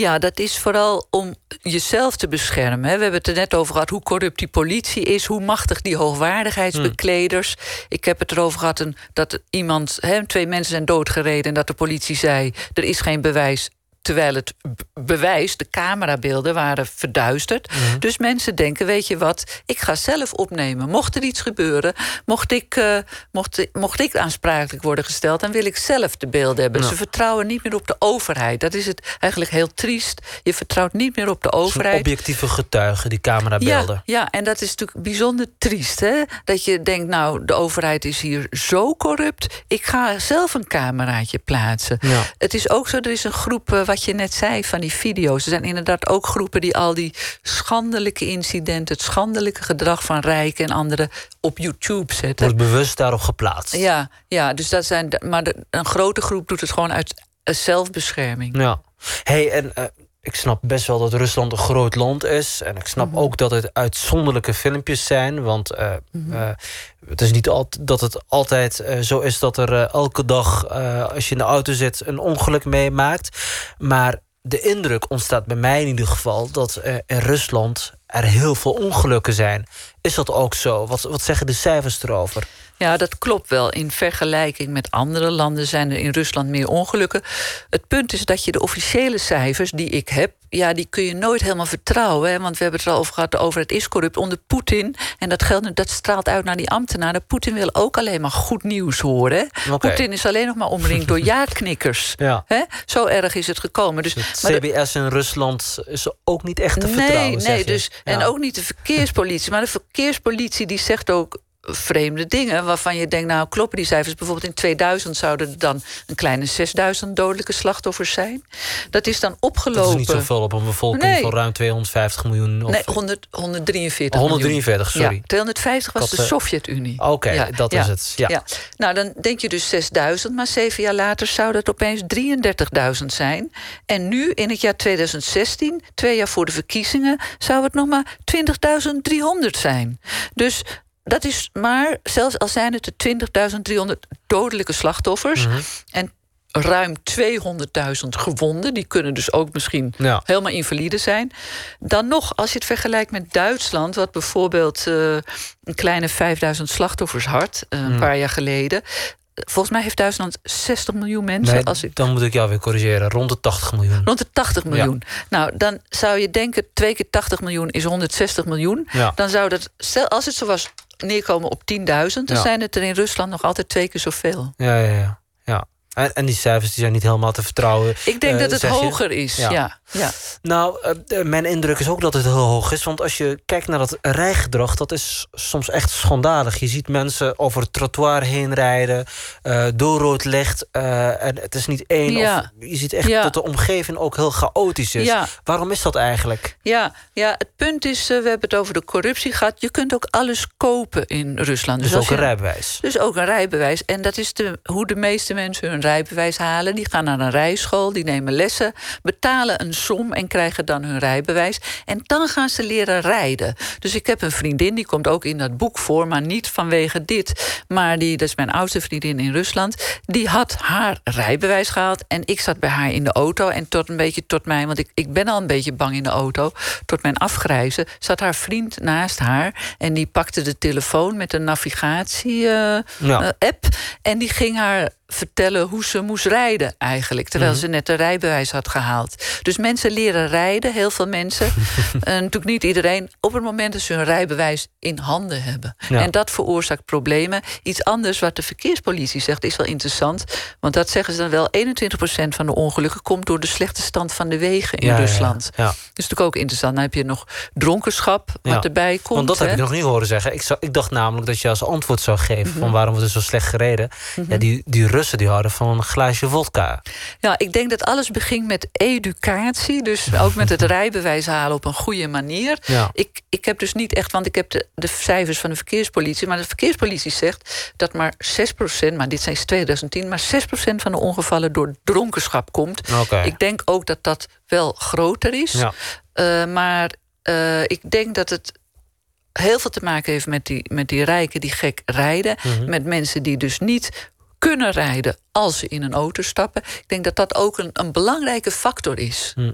[SPEAKER 6] Ja, dat is vooral om jezelf te beschermen. We hebben het er net over gehad hoe corrupt die politie is, hoe machtig die hoogwaardigheidsbekleders. Ik heb het erover gehad dat iemand, twee mensen zijn doodgereden en dat de politie zei: er is geen bewijs terwijl het bewijs, de camerabeelden waren verduisterd. Mhm. Dus mensen denken, weet je wat, ik ga zelf opnemen. Mocht er iets gebeuren, mocht ik, uh, mocht, mocht ik aansprakelijk worden gesteld... dan wil ik zelf de beelden hebben. Ze vertrouwen niet meer op de overheid. Dat is het eigenlijk heel triest. Je vertrouwt niet meer op de overheid.
[SPEAKER 5] objectieve getuigen, die camerabeelden.
[SPEAKER 6] Ja, ja, en dat is natuurlijk bijzonder triest. Hè? Dat je denkt, nou, de overheid is hier zo corrupt... ik ga zelf een cameraatje plaatsen. Ja. Het is ook zo, er is een groep... Uh, wat je net zei van die video's. Er zijn inderdaad ook groepen die al die schandelijke incidenten, het schandelijke gedrag van rijken en anderen op YouTube zetten.
[SPEAKER 5] Wordt bewust daarop geplaatst.
[SPEAKER 6] Ja, ja dus dat zijn. Maar de, een grote groep doet het gewoon uit zelfbescherming.
[SPEAKER 5] Ja. Hey, en uh, ik snap best wel dat Rusland een groot land is. En ik snap mm -hmm. ook dat het uitzonderlijke filmpjes zijn. Want uh, mm -hmm. uh, het is niet altijd dat het altijd uh, zo is dat er elke dag, als je in de auto zit, een ongeluk meemaakt. Maar de indruk ontstaat bij mij in ieder geval dat in Rusland er heel veel ongelukken zijn. Is dat ook zo? Wat, wat zeggen de cijfers erover?
[SPEAKER 6] Ja, dat klopt wel. In vergelijking met andere landen zijn er in Rusland meer ongelukken. Het punt is dat je de officiële cijfers die ik heb, ja, die kun je nooit helemaal vertrouwen. Hè? Want we hebben het er al over gehad, de overheid is corrupt onder Poetin. En dat geldt dat straalt uit naar die ambtenaren. Poetin wil ook alleen maar goed nieuws horen. Okay. Poetin is alleen nog maar omringd door (laughs) ja-knikkers. Ja. Hè? Zo erg is het gekomen. Dus,
[SPEAKER 5] het CBS in Rusland is ook niet echt te
[SPEAKER 6] nee,
[SPEAKER 5] vertrouwen.
[SPEAKER 6] Nee, dus, ja. en ook niet de verkeerspolitie. Maar de verkeerspolitie die zegt ook vreemde dingen waarvan je denkt, nou kloppen die cijfers. Bijvoorbeeld in 2000 zouden er dan een kleine 6000 dodelijke slachtoffers zijn. Dat is dan opgelopen. Dat
[SPEAKER 5] is niet zoveel op een bevolking nee. van ruim 250 miljoen.
[SPEAKER 6] Of... Nee, 100, 143
[SPEAKER 5] 143, sorry.
[SPEAKER 6] Ja, 250 was de Sovjet-Unie.
[SPEAKER 5] Oké, okay, ja, dat ja, is het. Ja. ja.
[SPEAKER 6] Nou, dan denk je dus 6000, maar zeven jaar later zou dat opeens 33.000 zijn. En nu, in het jaar 2016, twee jaar voor de verkiezingen, zou het nog maar 20.300 zijn. Dus dat is maar, zelfs al zijn het de 20.300 dodelijke slachtoffers... Mm -hmm. en ruim 200.000 gewonden... die kunnen dus ook misschien ja. helemaal invalide zijn... dan nog, als je het vergelijkt met Duitsland... wat bijvoorbeeld uh, een kleine 5.000 slachtoffers had... Uh, een mm. paar jaar geleden... Volgens mij heeft Duitsland 60 miljoen mensen.
[SPEAKER 5] Nee,
[SPEAKER 6] als ik...
[SPEAKER 5] Dan moet ik jou weer corrigeren. Rond de 80 miljoen.
[SPEAKER 6] Rond de 80 miljoen. Ja. Nou, dan zou je denken... twee keer 80 miljoen is 160 miljoen. Ja. Dan zou dat, als het zo was, neerkomen op 10.000... dan ja. zijn het er in Rusland nog altijd twee keer zoveel.
[SPEAKER 5] Ja, ja, ja. ja. En, en die cijfers die zijn niet helemaal te vertrouwen.
[SPEAKER 6] Ik denk uh, dat het hoger is, ja. ja. ja.
[SPEAKER 5] Nou, uh, mijn indruk is ook dat het heel hoog is. Want als je kijkt naar dat rijgedrag... dat is soms echt schandalig. Je ziet mensen over het trottoir heen rijden... Uh, door rood licht. en het is niet één. Ja. Of, je ziet echt ja. dat de omgeving ook heel chaotisch is. Ja. Waarom is dat eigenlijk?
[SPEAKER 6] Ja, ja het punt is... we hebben het over de corruptie gehad. Je kunt ook alles kopen in Rusland.
[SPEAKER 5] Dus, dus ook een rijbewijs.
[SPEAKER 6] Dus ook een rijbewijs. En dat is de, hoe de meeste mensen hun rijbewijs halen. Die gaan naar een rijschool, die nemen lessen, betalen een som en krijgen dan hun rijbewijs. En dan gaan ze leren rijden. Dus ik heb een vriendin, die komt ook in dat boek voor, maar niet vanwege dit. Maar die, dat is mijn oudste vriendin in Rusland, die had haar rijbewijs gehaald. En ik zat bij haar in de auto. En tot een beetje tot mij, want ik, ik ben al een beetje bang in de auto. Tot mijn afgrijzen zat haar vriend naast haar. En die pakte de telefoon met een navigatie-app. Uh, ja. uh, en die ging haar vertellen hoe ze moest rijden eigenlijk. Terwijl mm -hmm. ze net een rijbewijs had gehaald. Dus mensen leren rijden, heel veel mensen. (laughs) en natuurlijk niet iedereen. Op het moment dat ze hun rijbewijs in handen hebben. Ja. En dat veroorzaakt problemen. Iets anders wat de verkeerspolitie zegt is wel interessant. Want dat zeggen ze dan wel. 21% van de ongelukken komt door de slechte stand van de wegen in
[SPEAKER 5] ja,
[SPEAKER 6] Rusland.
[SPEAKER 5] Ja,
[SPEAKER 6] Dat is natuurlijk ook interessant. Dan heb je nog dronkenschap wat erbij komt.
[SPEAKER 5] Want dat
[SPEAKER 6] hè?
[SPEAKER 5] heb ik nog niet horen zeggen. Ik, zou, ik dacht namelijk dat je als antwoord zou geven... Mm -hmm. van waarom we dus zo slecht gereden. Mm -hmm. ja, die, die Russen die houden van een glaasje vodka.
[SPEAKER 6] Ja, ik denk dat alles begint met educatie. Dus (laughs) ook met het rijbewijs halen op een goede manier.
[SPEAKER 5] Ja.
[SPEAKER 6] Ik, ik heb dus niet echt, want ik heb de, de cijfers van de verkeerspolitie. Maar de verkeerspolitie zegt dat maar 6%, maar dit zijn 2010, maar 6% van de ongevallen door dronkenschap komt. Ik denk ook dat dat wel groter is.
[SPEAKER 5] Ja.
[SPEAKER 6] Eh, maar eh, ik denk dat het heel veel te maken heeft met die, met die rijken die gek rijden.
[SPEAKER 5] Mhm.
[SPEAKER 6] Met mensen die dus niet kunnen rijden als ze in een auto stappen. Ik denk dat dat ook een, een belangrijke factor is.
[SPEAKER 5] Hm.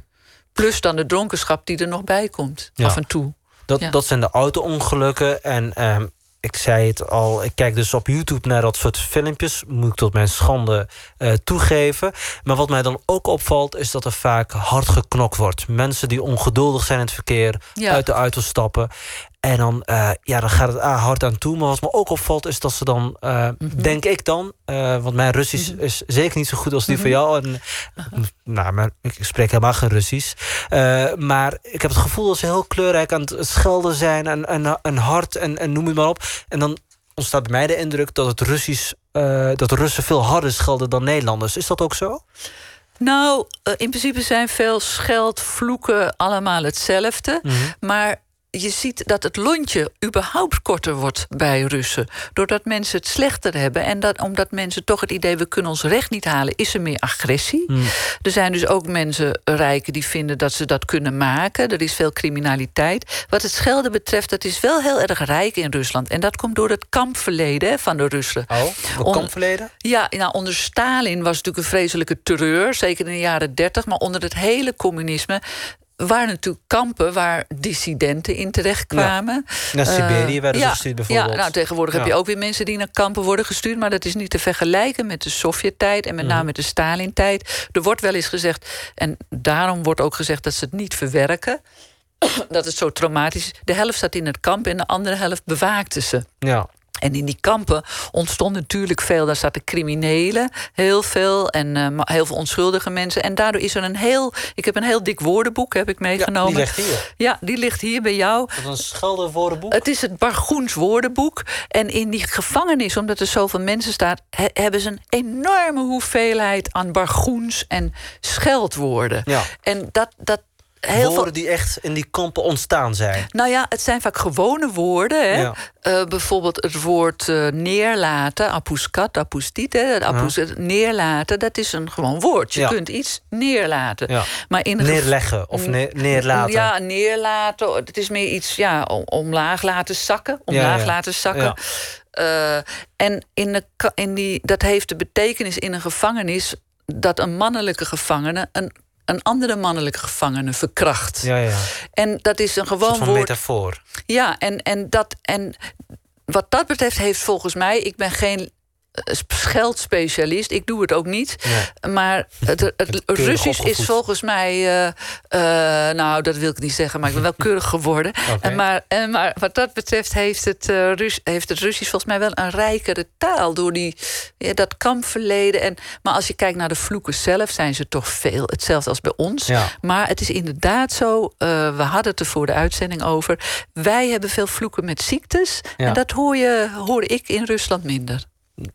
[SPEAKER 6] Plus dan de dronkenschap die er nog bij komt,
[SPEAKER 5] Ja.
[SPEAKER 6] af en toe.
[SPEAKER 5] Dat,
[SPEAKER 6] Ja.
[SPEAKER 5] dat zijn de auto-ongelukken. En ehm, ik zei het al, ik kijk dus op YouTube naar dat soort filmpjes. Moet ik tot mijn schande eh, toegeven. Maar wat mij dan ook opvalt, is dat er vaak hard geknokt wordt. Mensen die ongeduldig zijn in het verkeer,
[SPEAKER 6] Ja.
[SPEAKER 5] uit de auto stappen. En dan, eh, ja, dan gaat het ah, hard aan toe. Maar wat me ook opvalt, is dat ze dan, eh,
[SPEAKER 6] Mhm.
[SPEAKER 5] denk ik dan... eh, want mijn Russisch is zeker niet zo goed als die van jou. En, nou, maar ik spreek helemaal geen Russisch. Maar ik heb het gevoel dat ze heel kleurrijk aan het schelden zijn... en, en, en hard en, en noem het maar op. En dan ontstaat bij mij de indruk dat het Russisch... dat Russen veel harder schelden dan Nederlanders. Is dat ook zo?
[SPEAKER 6] Nou, in principe zijn veel scheld, vloeken allemaal hetzelfde.
[SPEAKER 5] Mhm.
[SPEAKER 6] Maar je ziet dat het lontje überhaupt korter wordt bij Russen. Doordat mensen het slechter hebben. En dat, omdat mensen toch het idee, we kunnen ons recht niet halen... is er meer agressie.
[SPEAKER 5] Hmm.
[SPEAKER 6] Er zijn dus ook mensen, rijken, die vinden dat ze dat kunnen maken. Er is veel criminaliteit. Wat het schelden betreft, dat is wel heel erg rijk in Rusland. En dat komt door het kampverleden hè, van de Russen.
[SPEAKER 5] Oh, kampverleden?
[SPEAKER 6] Ja, nou, onder Stalin was het natuurlijk een vreselijke terreur. Zeker in de jaren dertig. Maar onder het hele communisme waren natuurlijk kampen waar dissidenten in terechtkwamen.
[SPEAKER 5] Naar Siberië
[SPEAKER 6] Eh,
[SPEAKER 5] werden ze
[SPEAKER 6] ja,
[SPEAKER 5] gestuurd bijvoorbeeld.
[SPEAKER 6] Ja, nou, tegenwoordig heb
[SPEAKER 5] Ja.
[SPEAKER 6] je ook weer mensen die naar kampen worden gestuurd. Maar dat is niet te vergelijken met de Sovjet-tijd en met
[SPEAKER 5] Mhm.
[SPEAKER 6] name met de Stalin-tijd. Er wordt wel eens gezegd, en daarom wordt ook gezegd dat ze het niet verwerken. (coughs) dat het zo traumatisch is. De helft zat in het kamp en de andere helft bewaakte ze.
[SPEAKER 5] Ja.
[SPEAKER 6] En in die kampen ontstond natuurlijk veel. Daar zaten criminelen, heel veel. En eh, heel veel onschuldige mensen. En daardoor is er een heel... Ik heb een heel dik woordenboek heb ik meegenomen.
[SPEAKER 5] die ligt hier.
[SPEAKER 6] Ja, die ligt hier bij jou.
[SPEAKER 5] Dat is een scheldenwoordenboek.
[SPEAKER 6] Het is het Bargoens woordenboek. En in die gevangenis, omdat er zoveel mensen staan... he- hebben ze een enorme hoeveelheid aan Bargoens en scheldwoorden.
[SPEAKER 5] Ja.
[SPEAKER 6] En dat... dat heel
[SPEAKER 5] Woorden
[SPEAKER 6] veel,
[SPEAKER 5] die echt in die kampen ontstaan zijn.
[SPEAKER 6] nou ja, het zijn vaak gewone woorden. Hè?
[SPEAKER 5] Ja.
[SPEAKER 6] Eh, bijvoorbeeld het woord eh, neerlaten, apuskat, apustit. Hè? Neerlaten, dat is een gewoon woord. Je
[SPEAKER 5] Ja.
[SPEAKER 6] kunt iets neerlaten. Maar in
[SPEAKER 5] Neerleggen of ne- neerlaten.
[SPEAKER 6] Ja, neerlaten. Het is meer iets ja, om- omlaag laten zakken. Omlaag laten zakken. Eh, en in de, in die, dat heeft de betekenis in een gevangenis... dat een mannelijke gevangene een, een andere mannelijke gevangene verkracht.
[SPEAKER 5] Ja, ja.
[SPEAKER 6] En dat is een
[SPEAKER 5] Een
[SPEAKER 6] gewoon
[SPEAKER 5] van
[SPEAKER 6] woord.
[SPEAKER 5] metafoor.
[SPEAKER 6] Ja, en, en, dat, en wat dat betreft heeft volgens mij... ik ben geen scheldspecialist, ik doe het ook niet. Maar het, het, Russisch is volgens mij... eh, eh, nou, dat wil ik niet zeggen, maar ik ben wel (laughs) keurig geworden. En maar, en maar wat dat betreft heeft het, eh, Rus, heeft het Russisch volgens mij wel een rijkere taal... door die, ja, dat kampverleden. En, maar als je kijkt naar de vloeken zelf, zijn ze toch veel hetzelfde als bij ons.
[SPEAKER 5] Ja.
[SPEAKER 6] Maar het is inderdaad zo, eh, we hadden het er voor de uitzending over. Wij hebben veel vloeken met ziektes.
[SPEAKER 5] Ja.
[SPEAKER 6] En dat hoor, je, hoor ik in Rusland minder.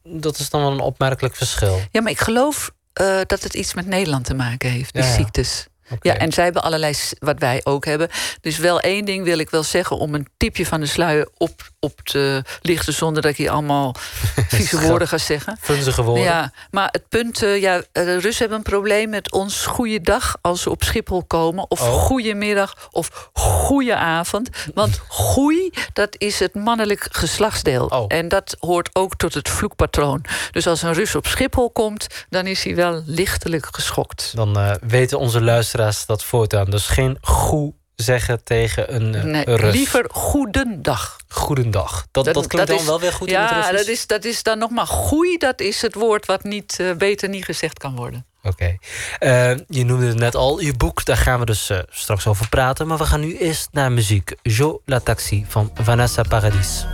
[SPEAKER 5] Dat is dan wel een opmerkelijk verschil.
[SPEAKER 6] Ja, maar ik geloof eh, dat het iets met Nederland te maken heeft, die
[SPEAKER 5] Ja, ja.
[SPEAKER 6] ziektes. Ja, en zij hebben allerlei, wat wij ook hebben. Dus wel één ding wil ik wel zeggen... om een tipje van de sluier op, op te lichten... zonder dat ik hier allemaal (laughs) vieze woorden ga zeggen.
[SPEAKER 5] Vunzige woorden.
[SPEAKER 6] Ja, maar het punt, eh, ja, de Russen hebben een probleem met ons goede dag als ze op Schiphol komen. Of
[SPEAKER 5] Oh.
[SPEAKER 6] goedemiddag of goeie avond. Want goei, dat is het mannelijk geslachtsdeel.
[SPEAKER 5] Oh.
[SPEAKER 6] En dat hoort ook tot het vloekpatroon. Dus als een Rus op Schiphol komt, dan is hij wel lichtelijk geschokt.
[SPEAKER 5] Dan eh, weten onze luisteraars dat voortaan. Dus geen goed zeggen tegen een eh,
[SPEAKER 6] Nee,
[SPEAKER 5] Rus.
[SPEAKER 6] liever goedendag.
[SPEAKER 5] Goedendag. Dat, dat, klinkt dan
[SPEAKER 6] is-
[SPEAKER 5] wel weer goed in het
[SPEAKER 6] Ja,
[SPEAKER 5] Russisch?
[SPEAKER 6] dat is, dat is dan nog maar goei. Dat is het woord wat niet, eh, beter niet gezegd kan worden.
[SPEAKER 5] Oké. Eh, je noemde het net al, je boek, daar gaan we dus straks over praten. Maar we gaan nu eerst naar muziek. Jo La Taxi van Vanessa Paradis.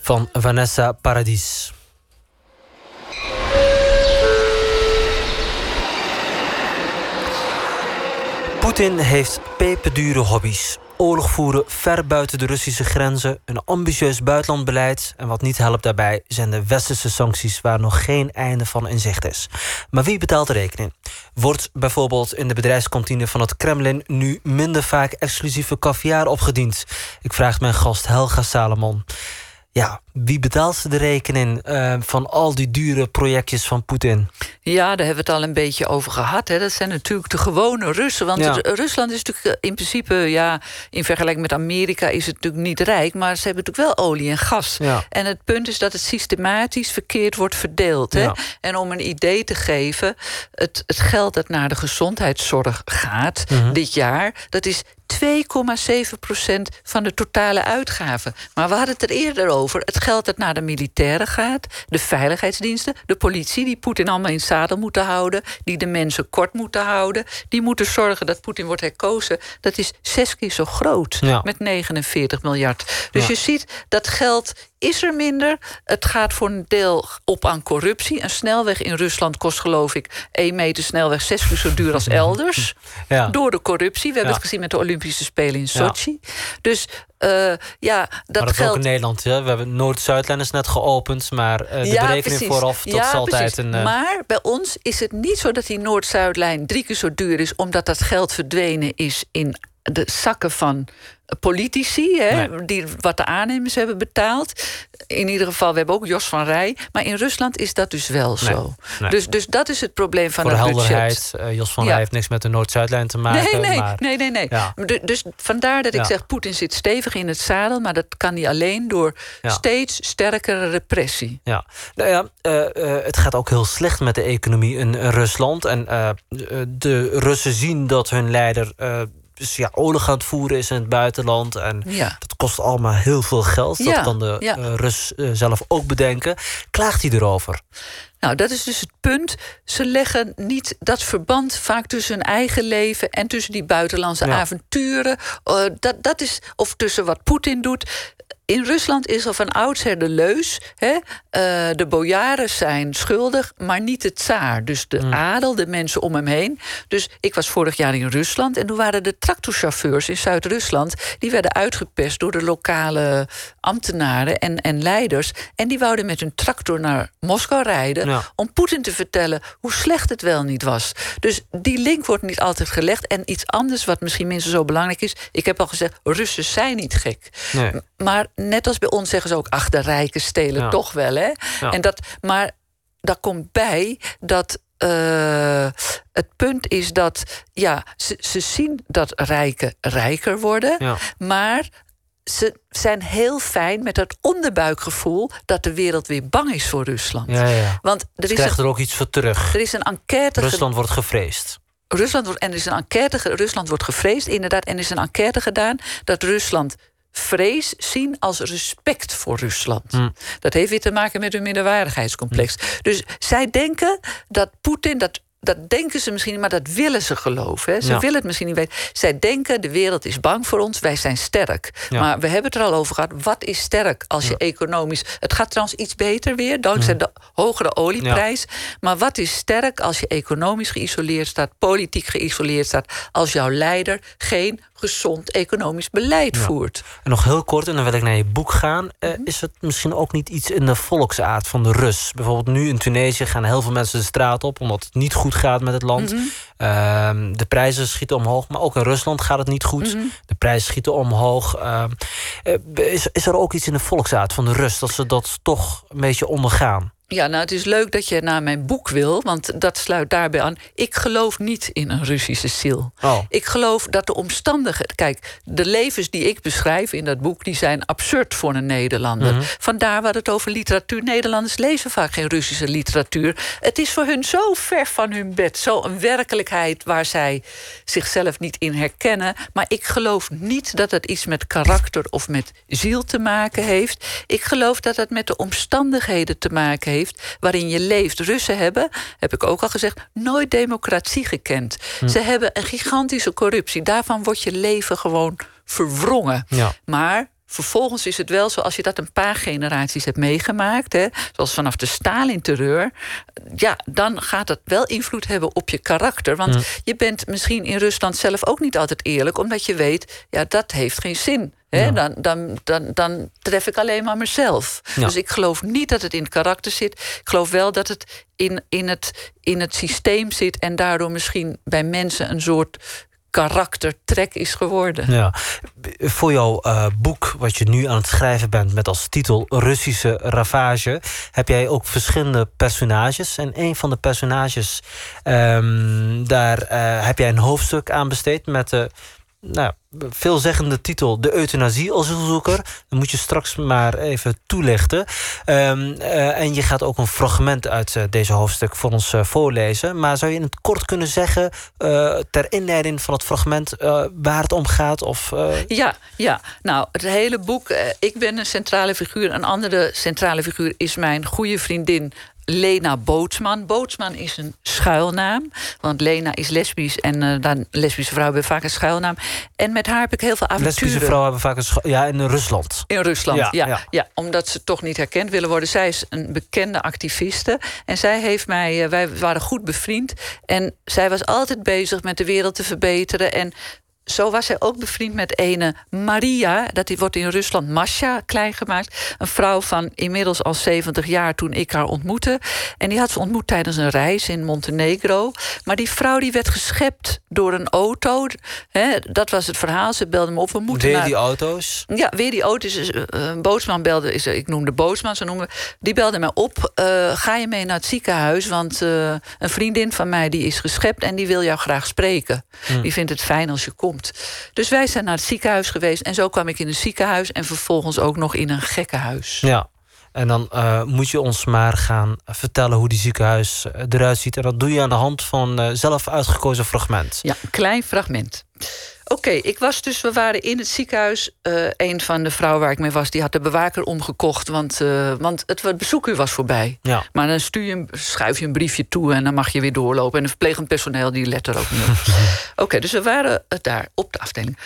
[SPEAKER 5] Van Vanessa Paradis. Poetin heeft peperdure hobby's. Oorlog voeren ver buiten de Russische grenzen, een ambitieus buitenlandbeleid en wat niet helpt daarbij zijn de westerse sancties waar nog geen einde van in zicht is. Maar wie betaalt de rekening? Wordt bijvoorbeeld in de bedrijfskantine van het Kremlin nu minder vaak exclusieve caviar opgediend? Ik vraag mijn gast Helga Salomon. Ja, wie betaalt de rekening eh, van al die dure projectjes van Poetin?
[SPEAKER 6] Ja, daar hebben we het al een beetje over gehad. Hè. Dat zijn natuurlijk de gewone Russen. Want
[SPEAKER 5] Ja.
[SPEAKER 6] het- Rusland is natuurlijk eh, in principe, ja, in vergelijking met Amerika is het natuurlijk niet rijk, maar ze hebben natuurlijk wel olie en gas.
[SPEAKER 5] Ja.
[SPEAKER 6] En het punt is dat het systematisch verkeerd wordt verdeeld. Hè.
[SPEAKER 5] Ja.
[SPEAKER 6] En om een idee te geven, het, het geld dat naar de gezondheidszorg gaat
[SPEAKER 5] Mhm.
[SPEAKER 6] dit jaar, dat is 2,7 procent van de totale uitgaven. Maar we hadden het er eerder over. Het geld dat naar de militairen gaat, de veiligheidsdiensten, de politie, die Poetin allemaal in het zadel moeten houden, die de mensen kort moeten houden, die moeten zorgen dat Poetin wordt herkozen. Dat is zes keer zo groot
[SPEAKER 5] Ja.
[SPEAKER 6] met 49 miljard. Dus
[SPEAKER 5] Ja.
[SPEAKER 6] je ziet dat geld is er minder. Het gaat voor een deel op aan corruptie. Een snelweg in Rusland kost geloof ik één meter snelweg zes keer zo duur als (laughs) elders.
[SPEAKER 5] Ja.
[SPEAKER 6] Door de corruptie. We hebben
[SPEAKER 5] Ja.
[SPEAKER 6] het gezien met de Olympische Spelen in
[SPEAKER 5] Ja.
[SPEAKER 6] Sochi. Dus eh, ja, dat,
[SPEAKER 5] maar dat is ook in Nederland. We hebben Noord-Zuidlijn is net geopend, maar eh, de
[SPEAKER 6] Ja,
[SPEAKER 5] berekening
[SPEAKER 6] precies.
[SPEAKER 5] vooraf, dat
[SPEAKER 6] Ja,
[SPEAKER 5] is altijd
[SPEAKER 6] precies.
[SPEAKER 5] een. eh,
[SPEAKER 6] Maar bij ons is het niet zo dat die Noord-Zuidlijn drie keer zo duur is, omdat dat geld verdwenen is in de zakken van politici, hè,
[SPEAKER 5] Nee.
[SPEAKER 6] die wat de aannemers hebben betaald. In ieder geval, we hebben ook Jos van Rij. Maar in Rusland is dat dus wel
[SPEAKER 5] Nee,
[SPEAKER 6] zo.
[SPEAKER 5] nee.
[SPEAKER 6] Dus, dus dat is het probleem van
[SPEAKER 5] voor de
[SPEAKER 6] het budget.
[SPEAKER 5] helderheid, eh, Jos van
[SPEAKER 6] Ja.
[SPEAKER 5] Rij heeft niks met de Noord-Zuidlijn te maken.
[SPEAKER 6] Nee, nee,
[SPEAKER 5] maar,
[SPEAKER 6] nee, nee, nee.
[SPEAKER 5] Ja.
[SPEAKER 6] Dus vandaar dat ik
[SPEAKER 5] Ja.
[SPEAKER 6] zeg, Poetin zit stevig in het zadel... maar dat kan hij alleen door steeds sterkere repressie.
[SPEAKER 5] Ja, nou ja, eh, eh, het gaat ook heel slecht met de economie in Rusland. En de Russen zien dat hun leider dus ja, oorlog aan het voeren is in het buitenland. En
[SPEAKER 6] Ja.
[SPEAKER 5] dat kost allemaal heel veel geld.
[SPEAKER 6] Ja,
[SPEAKER 5] Dat kan de
[SPEAKER 6] ja.
[SPEAKER 5] eh, Rus eh, zelf ook bedenken. Klaagt hij erover?
[SPEAKER 6] Nou, dat is dus het punt. Ze leggen niet dat verband vaak tussen hun eigen leven en tussen die buitenlandse avonturen. Eh, dat, dat is, of tussen wat Poetin doet. In Rusland is al van oudsher de leus. Hè? eh, de bojaren zijn schuldig, maar niet de tsaar. Dus de adel, de mensen om hem heen. Dus ik was vorig jaar in Rusland en toen waren de tractorchauffeurs in Zuid-Rusland. die werden uitgepest door de lokale ambtenaren en, en leiders. En die wouden met hun tractor naar Moskou rijden.
[SPEAKER 5] Ja.
[SPEAKER 6] om Poetin te vertellen hoe slecht het wel niet was. Dus die link wordt niet altijd gelegd. En iets anders wat misschien minstens zo belangrijk is. Ik heb al gezegd, Russen zijn niet gek.
[SPEAKER 5] Nee.
[SPEAKER 6] Maar net als bij ons zeggen ze ook... ach, de rijken stelen
[SPEAKER 5] Ja.
[SPEAKER 6] toch wel, hè?
[SPEAKER 5] Ja.
[SPEAKER 6] En dat, maar daar komt bij dat... eh, het punt is dat ja, ze, ze zien dat rijken rijker worden,
[SPEAKER 5] Ja.
[SPEAKER 6] maar ze zijn heel fijn met het onderbuikgevoel dat de wereld weer bang is voor Rusland.
[SPEAKER 5] Ja, ja, ja.
[SPEAKER 6] Want er
[SPEAKER 5] Ze
[SPEAKER 6] is, een,
[SPEAKER 5] er ook iets voor terug.
[SPEAKER 6] er is een enquête
[SPEAKER 5] Rusland wordt gevreesd.
[SPEAKER 6] Rusland wordt, en er is een enquête, Rusland wordt gevreesd, inderdaad. En er is een enquête gedaan dat Rusland vrees zien als respect voor Rusland.
[SPEAKER 5] Hm.
[SPEAKER 6] Dat heeft weer te maken met hun minderwaardigheidscomplex. Dus zij denken dat Poetin, dat, dat denken ze misschien, maar dat willen ze geloven. Hè. Ze
[SPEAKER 5] Ja.
[SPEAKER 6] willen het misschien niet weten. Zij denken de wereld is bang voor ons, wij zijn sterk.
[SPEAKER 5] Ja.
[SPEAKER 6] Maar we hebben het er al over gehad. Wat is sterk als je economisch. Het gaat trouwens iets beter weer, dankzij de hogere olieprijs. Maar wat is sterk als je economisch geïsoleerd staat, politiek geïsoleerd staat, als jouw leider geen gezond economisch beleid voert?
[SPEAKER 5] En nog heel kort, en dan wil ik naar je boek gaan. Eh,
[SPEAKER 6] Mhm.
[SPEAKER 5] is het misschien ook niet iets in de volksaard van de Rus? Bijvoorbeeld nu in Tunesië gaan heel veel mensen de straat op... omdat het niet goed gaat met het land.
[SPEAKER 6] Mhm.
[SPEAKER 5] Ehm, de prijzen schieten omhoog, maar ook in Rusland gaat het niet goed.
[SPEAKER 6] Mhm.
[SPEAKER 5] De prijzen schieten omhoog. Ehm, eh, is, is er ook iets in de volksaard van de Rus... dat ze dat toch een beetje ondergaan?
[SPEAKER 6] Ja, nou, het is leuk dat je naar mijn boek wil, want dat sluit daarbij aan. Ik geloof niet in een Russische ziel.
[SPEAKER 5] Oh.
[SPEAKER 6] Ik geloof dat de omstandigheden. Kijk, de levens die ik beschrijf in dat boek, die zijn absurd voor een Nederlander.
[SPEAKER 5] Mhm.
[SPEAKER 6] Vandaar wat het over literatuur. Nederlanders lezen vaak geen Russische literatuur. Het is voor hun zo ver van hun bed, zo een werkelijkheid waar zij zichzelf niet in herkennen. Maar ik geloof niet dat het iets met karakter of met ziel te maken heeft. Ik geloof dat het met de omstandigheden te maken heeft waarin je leeft. Russen hebben, heb ik ook al gezegd, nooit democratie gekend. Ze hebben een gigantische corruptie. Daarvan wordt je leven gewoon verwrongen.
[SPEAKER 5] Ja.
[SPEAKER 6] Maar vervolgens is het wel zo, als je dat een paar generaties hebt meegemaakt, hè, zoals vanaf de Stalin-terreur, ja, dan gaat dat wel invloed hebben op je karakter. Want
[SPEAKER 5] Mm.
[SPEAKER 6] je bent misschien in Rusland zelf ook niet altijd eerlijk, omdat je weet, ja, dat heeft geen zin.
[SPEAKER 5] Ja.
[SPEAKER 6] Dan, dan, dan, dan tref ik alleen maar mezelf.
[SPEAKER 5] Ja.
[SPEAKER 6] Dus ik geloof niet dat het in het karakter zit. Ik geloof wel dat het in, in, het in het systeem zit en daardoor misschien bij mensen een soort karaktertrek is geworden.
[SPEAKER 5] Ja. Voor jouw eh, boek, wat je nu aan het schrijven bent met als titel Russische Ravage, heb jij ook verschillende personages. En een van de personages, ehm, daar eh, heb jij een hoofdstuk aan besteed met de nou, veelzeggende titel De euthanasie-asielzoeker. Dat moet je straks maar even toelichten. Ehm, eh, en je gaat ook een fragment uit eh, deze hoofdstuk voor ons eh, voorlezen. Maar zou je in het kort kunnen zeggen, ter inleiding van het fragment, waar het om gaat? Of,
[SPEAKER 6] Ja, ja. Nou, het hele boek. ik ben een centrale figuur. Een andere centrale figuur is mijn goede vriendin. Lena Bootsman. Bootsman is een schuilnaam. Want Lena is lesbisch en eh, dan lesbische vrouwen hebben vaak een schuilnaam. En met haar heb ik heel veel avonturen.
[SPEAKER 5] lesbische vrouwen hebben vaak een scha- Ja, in Rusland.
[SPEAKER 6] In Rusland,
[SPEAKER 5] Ja,
[SPEAKER 6] ja,
[SPEAKER 5] ja.
[SPEAKER 6] ja. omdat ze toch niet herkend willen worden. Zij is een bekende activiste. En zij heeft mij, eh, wij waren goed bevriend. En zij was altijd bezig met de wereld te verbeteren. En zo was zij ook bevriend met ene Maria. Dat die wordt in Rusland Masha klein gemaakt. Een vrouw van inmiddels al 70 jaar toen ik haar ontmoette. En die had ze ontmoet tijdens een reis in Montenegro. Maar die vrouw die werd geschept door een auto. Dat was het verhaal. Ze belde me op. We moeten
[SPEAKER 5] Weer
[SPEAKER 6] naar...
[SPEAKER 5] die auto's.
[SPEAKER 6] Ja, weer die auto's. Eh, Een bootsman belde, is, ik noemde bootsman, zo noemen. Die belde mij op. eh, ga je mee naar het ziekenhuis? Want eh, een vriendin van mij die is geschept en die wil jou graag spreken.
[SPEAKER 5] Hm.
[SPEAKER 6] Die vindt het fijn als je komt. Dus wij zijn naar het ziekenhuis geweest. En zo kwam ik in een ziekenhuis en vervolgens ook nog in een gekkenhuis.
[SPEAKER 5] Ja. En dan eh, moet je ons maar gaan vertellen hoe die ziekenhuis eh, eruit ziet. En dat doe je aan de hand van eh, zelf uitgekozen fragment.
[SPEAKER 6] Ja, een klein fragment. Oké, ik was dus, we waren in het ziekenhuis. Eh, een van de vrouwen waar ik mee was, die had de bewaker omgekocht. Want, eh, want het, het bezoekuur was voorbij.
[SPEAKER 5] Ja.
[SPEAKER 6] Maar dan stuur je, een- schuif je een briefje toe en dan mag je weer doorlopen. En een verplegend personeel die let er ook niet op. (laughs) Oké, dus we waren eh, daar op de afdeling.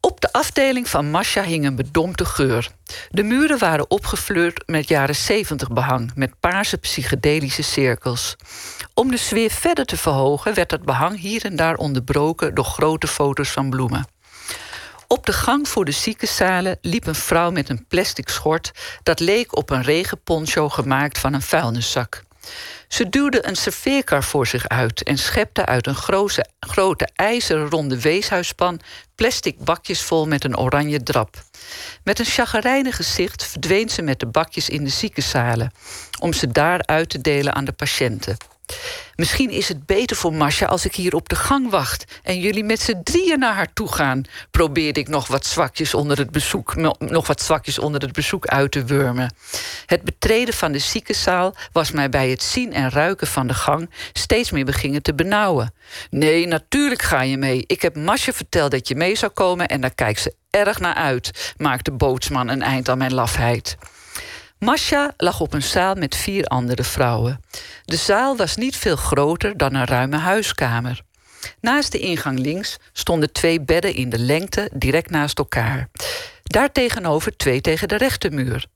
[SPEAKER 6] Op de afdeling van Masha hing een bedompte geur. De muren waren opgefleurd met jaren 70 behang... met paarse psychedelische cirkels. Om de sfeer verder te verhogen... werd het behang hier en daar onderbroken... door grote foto's van bloemen. Op de gang voor de ziekenzalen liep een vrouw met een plastic schort... dat leek op een regenponcho gemaakt van een vuilniszak. Ze duwde een serveerkar voor zich uit en schepte uit een grote, grote ijzeren ronde weeshuispan plastic bakjes vol met een oranje drap. Met een chagrijnig gezicht verdween ze met de bakjes in de ziekenzalen, om ze daar uit te delen aan de patiënten. Misschien is het beter voor Masha als ik hier op de gang wacht en jullie met z'n drieën naar haar toe gaan. Probeerde ik nog wat zwakjes onder het bezoek, no- nog wat zwakjes onder het bezoek uit te wurmen. Het betreden van de ziekenzaal was mij bij het zien en ruiken van de gang steeds meer beginnen te benauwen. Nee, natuurlijk ga je mee. Ik heb Masha verteld dat je mee zou komen en daar kijkt ze erg naar uit, maakte bootsman een eind aan mijn lafheid. Masha lag op een zaal met vier andere vrouwen. De zaal was niet veel groter dan een ruime huiskamer. Naast de ingang links stonden twee bedden in de lengte direct naast elkaar. Daartegenover twee tegen de rechtermuur.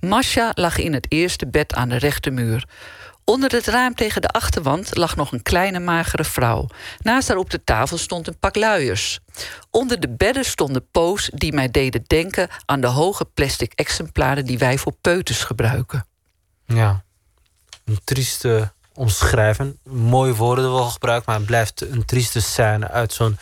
[SPEAKER 6] Masha lag in het eerste bed aan de rechtermuur. Onder het raam tegen de achterwand lag nog een kleine magere vrouw. Naast haar op de tafel stond een pak luiers. Onder de bedden stonden poos die mij deden denken aan de hoge plastic exemplaren die wij voor peuters gebruiken.
[SPEAKER 5] Ja. Een trieste omschrijving. Mooie woorden wel gebruikt, maar het blijft een trieste scène uit zo'n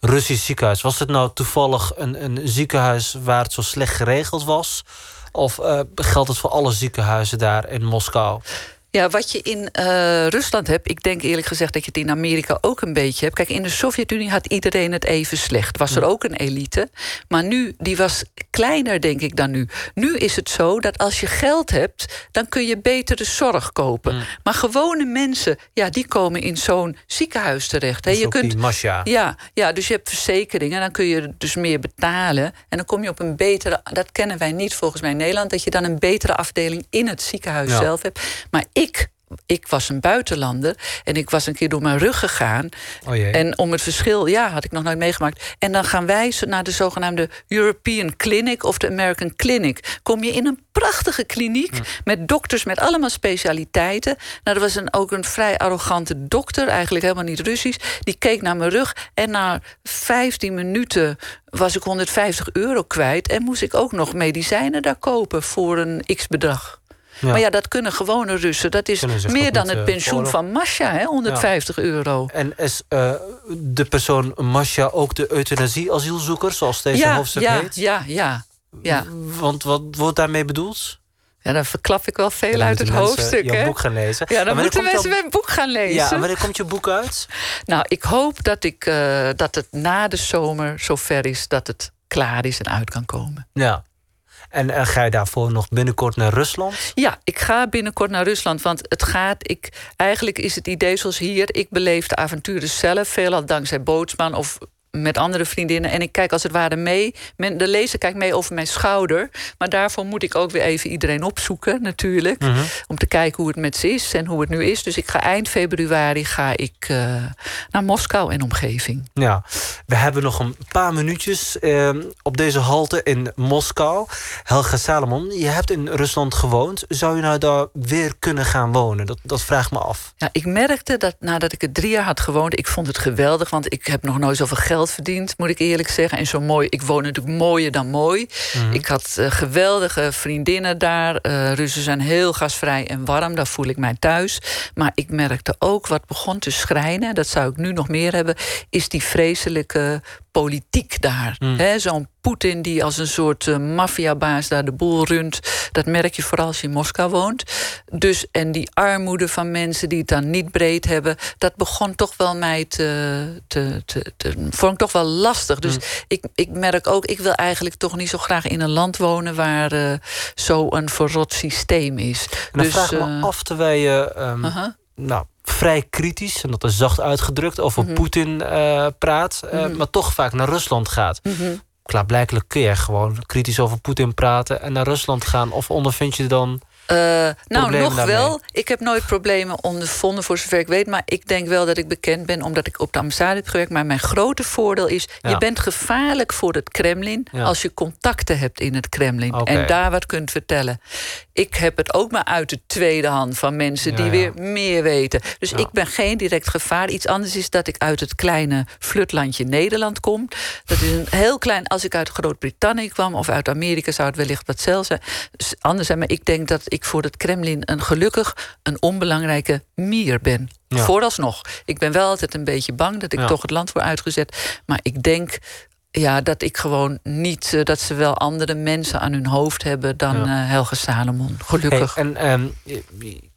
[SPEAKER 5] Russisch ziekenhuis. Was het nou toevallig een, een ziekenhuis waar het zo slecht geregeld was? Of eh, geldt het voor alle ziekenhuizen daar in Moskou?
[SPEAKER 6] Ja, wat je in eh, Rusland hebt, ik denk eerlijk gezegd dat je het in Amerika ook een beetje hebt. Kijk, in de Sovjet-Unie had iedereen het even slecht. Was er ook een elite. Maar nu, die was kleiner, denk ik, dan nu. Nu is het zo dat als je geld hebt, dan kun je betere zorg kopen. Maar gewone mensen, ja, die komen in zo'n ziekenhuis terecht. Hè. Je kunt, ja, ja, dus je hebt verzekeringen, dan kun je dus meer betalen. En dan kom je op een betere, dat kennen wij niet volgens mij in Nederland, dat je dan een betere afdeling in het ziekenhuis
[SPEAKER 5] Ja.
[SPEAKER 6] zelf hebt. Maar ik ik was een buitenlander en ik was een keer door mijn rug gegaan.
[SPEAKER 5] Oh jee.
[SPEAKER 6] En om het verschil, ja, had ik nog nooit meegemaakt. En dan gaan wij naar de zogenaamde European Clinic of de American Clinic. Kom je in een prachtige kliniek met dokters met allemaal specialiteiten. Nou, er was een, ook een vrij arrogante dokter, eigenlijk helemaal niet Russisch. Die keek naar mijn rug en na 15 minuten was ik 150 euro kwijt. En moest ik ook nog medicijnen daar kopen voor een x bedrag.
[SPEAKER 5] Ja.
[SPEAKER 6] Maar ja, dat kunnen gewone Russen. Dat is meer dan het
[SPEAKER 5] eh,
[SPEAKER 6] pensioen van Masha, hè, 150 euro.
[SPEAKER 5] En is eh, de persoon Masha ook de euthanasie-asielzoeker, zoals deze
[SPEAKER 6] ja,
[SPEAKER 5] hoofdstuk
[SPEAKER 6] ja,
[SPEAKER 5] heet?
[SPEAKER 6] ja, ja, ja.
[SPEAKER 5] Want wat wordt daarmee bedoeld?
[SPEAKER 6] Ja, dan verklap ik wel veel
[SPEAKER 5] Dan
[SPEAKER 6] uit het
[SPEAKER 5] moeten mensen
[SPEAKER 6] hoofdstuk.
[SPEAKER 5] jouw
[SPEAKER 6] hè?
[SPEAKER 5] boek gaan lezen.
[SPEAKER 6] Ja, dan moeten mensen mijn boek gaan lezen.
[SPEAKER 5] Ja, wanneer komt je boek uit?
[SPEAKER 6] Nou, ik hoop dat, ik, eh, dat het na de zomer zover is dat het klaar is en uit kan komen.
[SPEAKER 5] Ja. En ga je daarvoor nog binnenkort naar Rusland?
[SPEAKER 6] Ja, ik ga binnenkort naar Rusland. Want het gaat. Ik, eigenlijk is het idee zoals hier. Ik beleef de avonturen zelf. Veelal dankzij Bootsman of met andere vriendinnen. En ik kijk als het ware mee. Men, de lezer kijkt mee over mijn schouder. Maar daarvoor moet ik ook weer even iedereen opzoeken, natuurlijk.
[SPEAKER 5] Mhm.
[SPEAKER 6] Om te kijken hoe het met ze is en hoe het nu is. Dus ik ga eind februari ga ik, eh, naar Moskou en omgeving.
[SPEAKER 5] Ja, we hebben nog een paar minuutjes eh, op deze halte in Moskou. Helga Salomon, je hebt in Rusland gewoond. Zou je nou daar weer kunnen gaan wonen? Dat, dat vraagt me af.
[SPEAKER 6] Ja, ik merkte dat nadat ik er drie jaar had gewoond, ik vond het geweldig, want ik heb nog nooit zoveel geld verdiend, moet ik eerlijk zeggen. En zo mooi, ik woon natuurlijk mooier dan mooi.
[SPEAKER 5] Mhm.
[SPEAKER 6] Ik had eh, geweldige vriendinnen daar. Eh Russen zijn heel gasvrij en warm, daar voel ik mij thuis. Maar ik merkte ook wat begon te schrijnen, dat zou ik nu nog meer hebben, is die vreselijke politiek daar.
[SPEAKER 5] Mm.
[SPEAKER 6] Zo'n Poetin die als een soort eh, maffiabaas daar de boel runt. Dat merk je vooral als je in Moskou woont. Dus, en die armoede van mensen die het dan niet breed hebben... dat begon toch wel mij te... te, te, te vond ik toch wel lastig. Dus
[SPEAKER 5] Mm.
[SPEAKER 6] ik, ik merk ook, ik wil eigenlijk toch niet zo graag in een land wonen... waar eh zo'n verrot systeem is.
[SPEAKER 5] En dan
[SPEAKER 6] dus,
[SPEAKER 5] vraag me
[SPEAKER 6] eh,
[SPEAKER 5] af, terwijl je ehm, nou, vrij kritisch... en dat is zacht uitgedrukt, over
[SPEAKER 6] Mhm.
[SPEAKER 5] Poetin praat...
[SPEAKER 6] Mhm.
[SPEAKER 5] maar toch vaak naar Rusland gaat.
[SPEAKER 6] mhm.
[SPEAKER 5] Klaarblijkelijk kun je gewoon kritisch over Poetin praten... en naar Rusland gaan. Of ondervind je dan...
[SPEAKER 6] Eh, nou, nog
[SPEAKER 5] daarmee?
[SPEAKER 6] wel. Ik heb nooit problemen ondervonden, voor zover ik weet. Maar ik denk wel dat ik bekend ben omdat ik op de ambassade heb gewerkt. Maar mijn grote voordeel is:
[SPEAKER 5] Ja.
[SPEAKER 6] je bent gevaarlijk voor het Kremlin
[SPEAKER 5] Ja.
[SPEAKER 6] als je contacten hebt in het Kremlin en daar wat kunt vertellen. Ik heb het ook maar uit de tweede hand van mensen
[SPEAKER 5] Ja,
[SPEAKER 6] die
[SPEAKER 5] ja.
[SPEAKER 6] weer meer weten. Dus
[SPEAKER 5] Ja.
[SPEAKER 6] ik ben geen direct gevaar. Iets anders is dat ik uit het kleine flutlandje Nederland kom. Dat is een heel klein. Als ik uit Groot-Brittannië kwam of uit Amerika, zou het wellicht wat zelfs zijn. anders zijn. Maar ik denk dat ik voor het Kremlin een gelukkig een onbelangrijke mier ben. Vooralsnog. Ik ben wel altijd een beetje bang dat ik toch het land word uitgezet. Maar ik denk. Ja, dat ik gewoon niet, eh, dat ze wel andere mensen aan hun hoofd hebben dan
[SPEAKER 5] Ja.
[SPEAKER 6] eh, Helge Salomon. Gelukkig.
[SPEAKER 5] Hey, en ehm, je,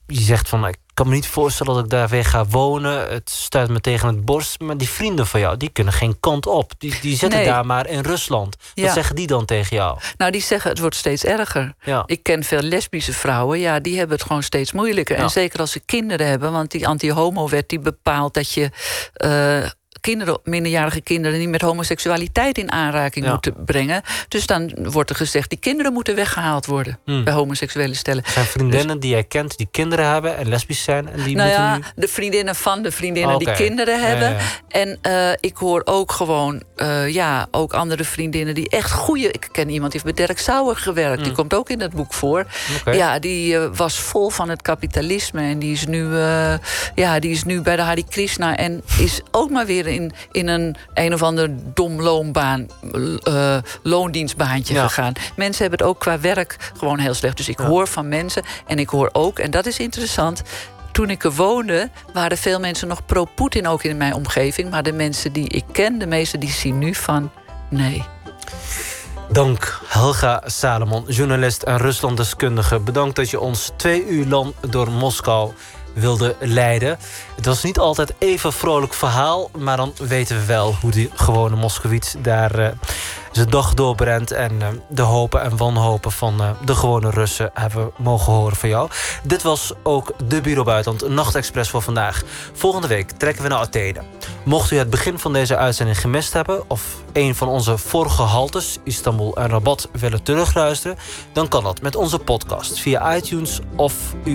[SPEAKER 5] je zegt van, ik kan me niet voorstellen dat ik daar weer ga wonen. Het stuit me tegen het borst. Maar die vrienden van jou, die kunnen geen kant op. Die, die zitten
[SPEAKER 6] Nee.
[SPEAKER 5] daar maar in Rusland. Wat
[SPEAKER 6] Ja.
[SPEAKER 5] zeggen die dan tegen jou?
[SPEAKER 6] Nou, die zeggen het wordt steeds erger.
[SPEAKER 5] Ja.
[SPEAKER 6] Ik ken veel lesbische vrouwen, ja, die hebben het gewoon steeds moeilijker. En zeker als ze kinderen hebben, want die anti-homo-wet die bepaalt dat je eh, kinderen, minderjarige kinderen, niet met homoseksualiteit in aanraking
[SPEAKER 5] Ja.
[SPEAKER 6] moeten brengen. Dus dan wordt er gezegd, die kinderen moeten weggehaald worden
[SPEAKER 5] Hmm.
[SPEAKER 6] bij homoseksuele stellen.
[SPEAKER 5] Zijn vriendinnen die jij kent die kinderen hebben en lesbisch zijn. En die
[SPEAKER 6] nou ja,
[SPEAKER 5] nu...
[SPEAKER 6] de vriendinnen van de vriendinnen die kinderen hebben.
[SPEAKER 5] ja.
[SPEAKER 6] En eh, ik hoor ook gewoon, eh, ja, ook andere vriendinnen die echt goede. Ik ken iemand die heeft bij Dirk Sauer gewerkt. Die komt ook in dat boek voor.
[SPEAKER 5] Hmm.
[SPEAKER 6] Ja, die eh, was vol van het kapitalisme. En die is nu, ja, die is nu bij de Hare Krishna. En is ook maar weer in, in een een of ander dom loonbaan, eh, loondienstbaantje
[SPEAKER 5] Ja.
[SPEAKER 6] gegaan. Mensen hebben het ook qua werk gewoon heel slecht. Dus ik
[SPEAKER 5] Ja.
[SPEAKER 6] hoor van mensen. En ik hoor ook, en dat is interessant. Toen ik er woonde, waren veel mensen nog pro-Poetin ook in mijn omgeving. Maar de mensen die ik ken, de meeste die zien nu van nee.
[SPEAKER 5] Dank Helga Salomon, journalist en Ruslanddeskundige. Bedankt dat je ons twee uur lang door Moskou wilde leiden. Het was niet altijd even vrolijk verhaal... maar dan weten we wel hoe die gewone Moskowiet daar eh, zijn dag doorbrengt... en eh, de hopen en wanhopen van eh, de gewone Russen hebben mogen horen van jou. Dit was ook de Bureau Buitenland, nachtexpress voor vandaag. Volgende week trekken we naar Athene. Mocht u het begin van deze uitzending gemist hebben... of een van onze vorige haltes, Istanbul en Rabat, willen terugluisteren... dan kan dat met onze podcast via iTunes of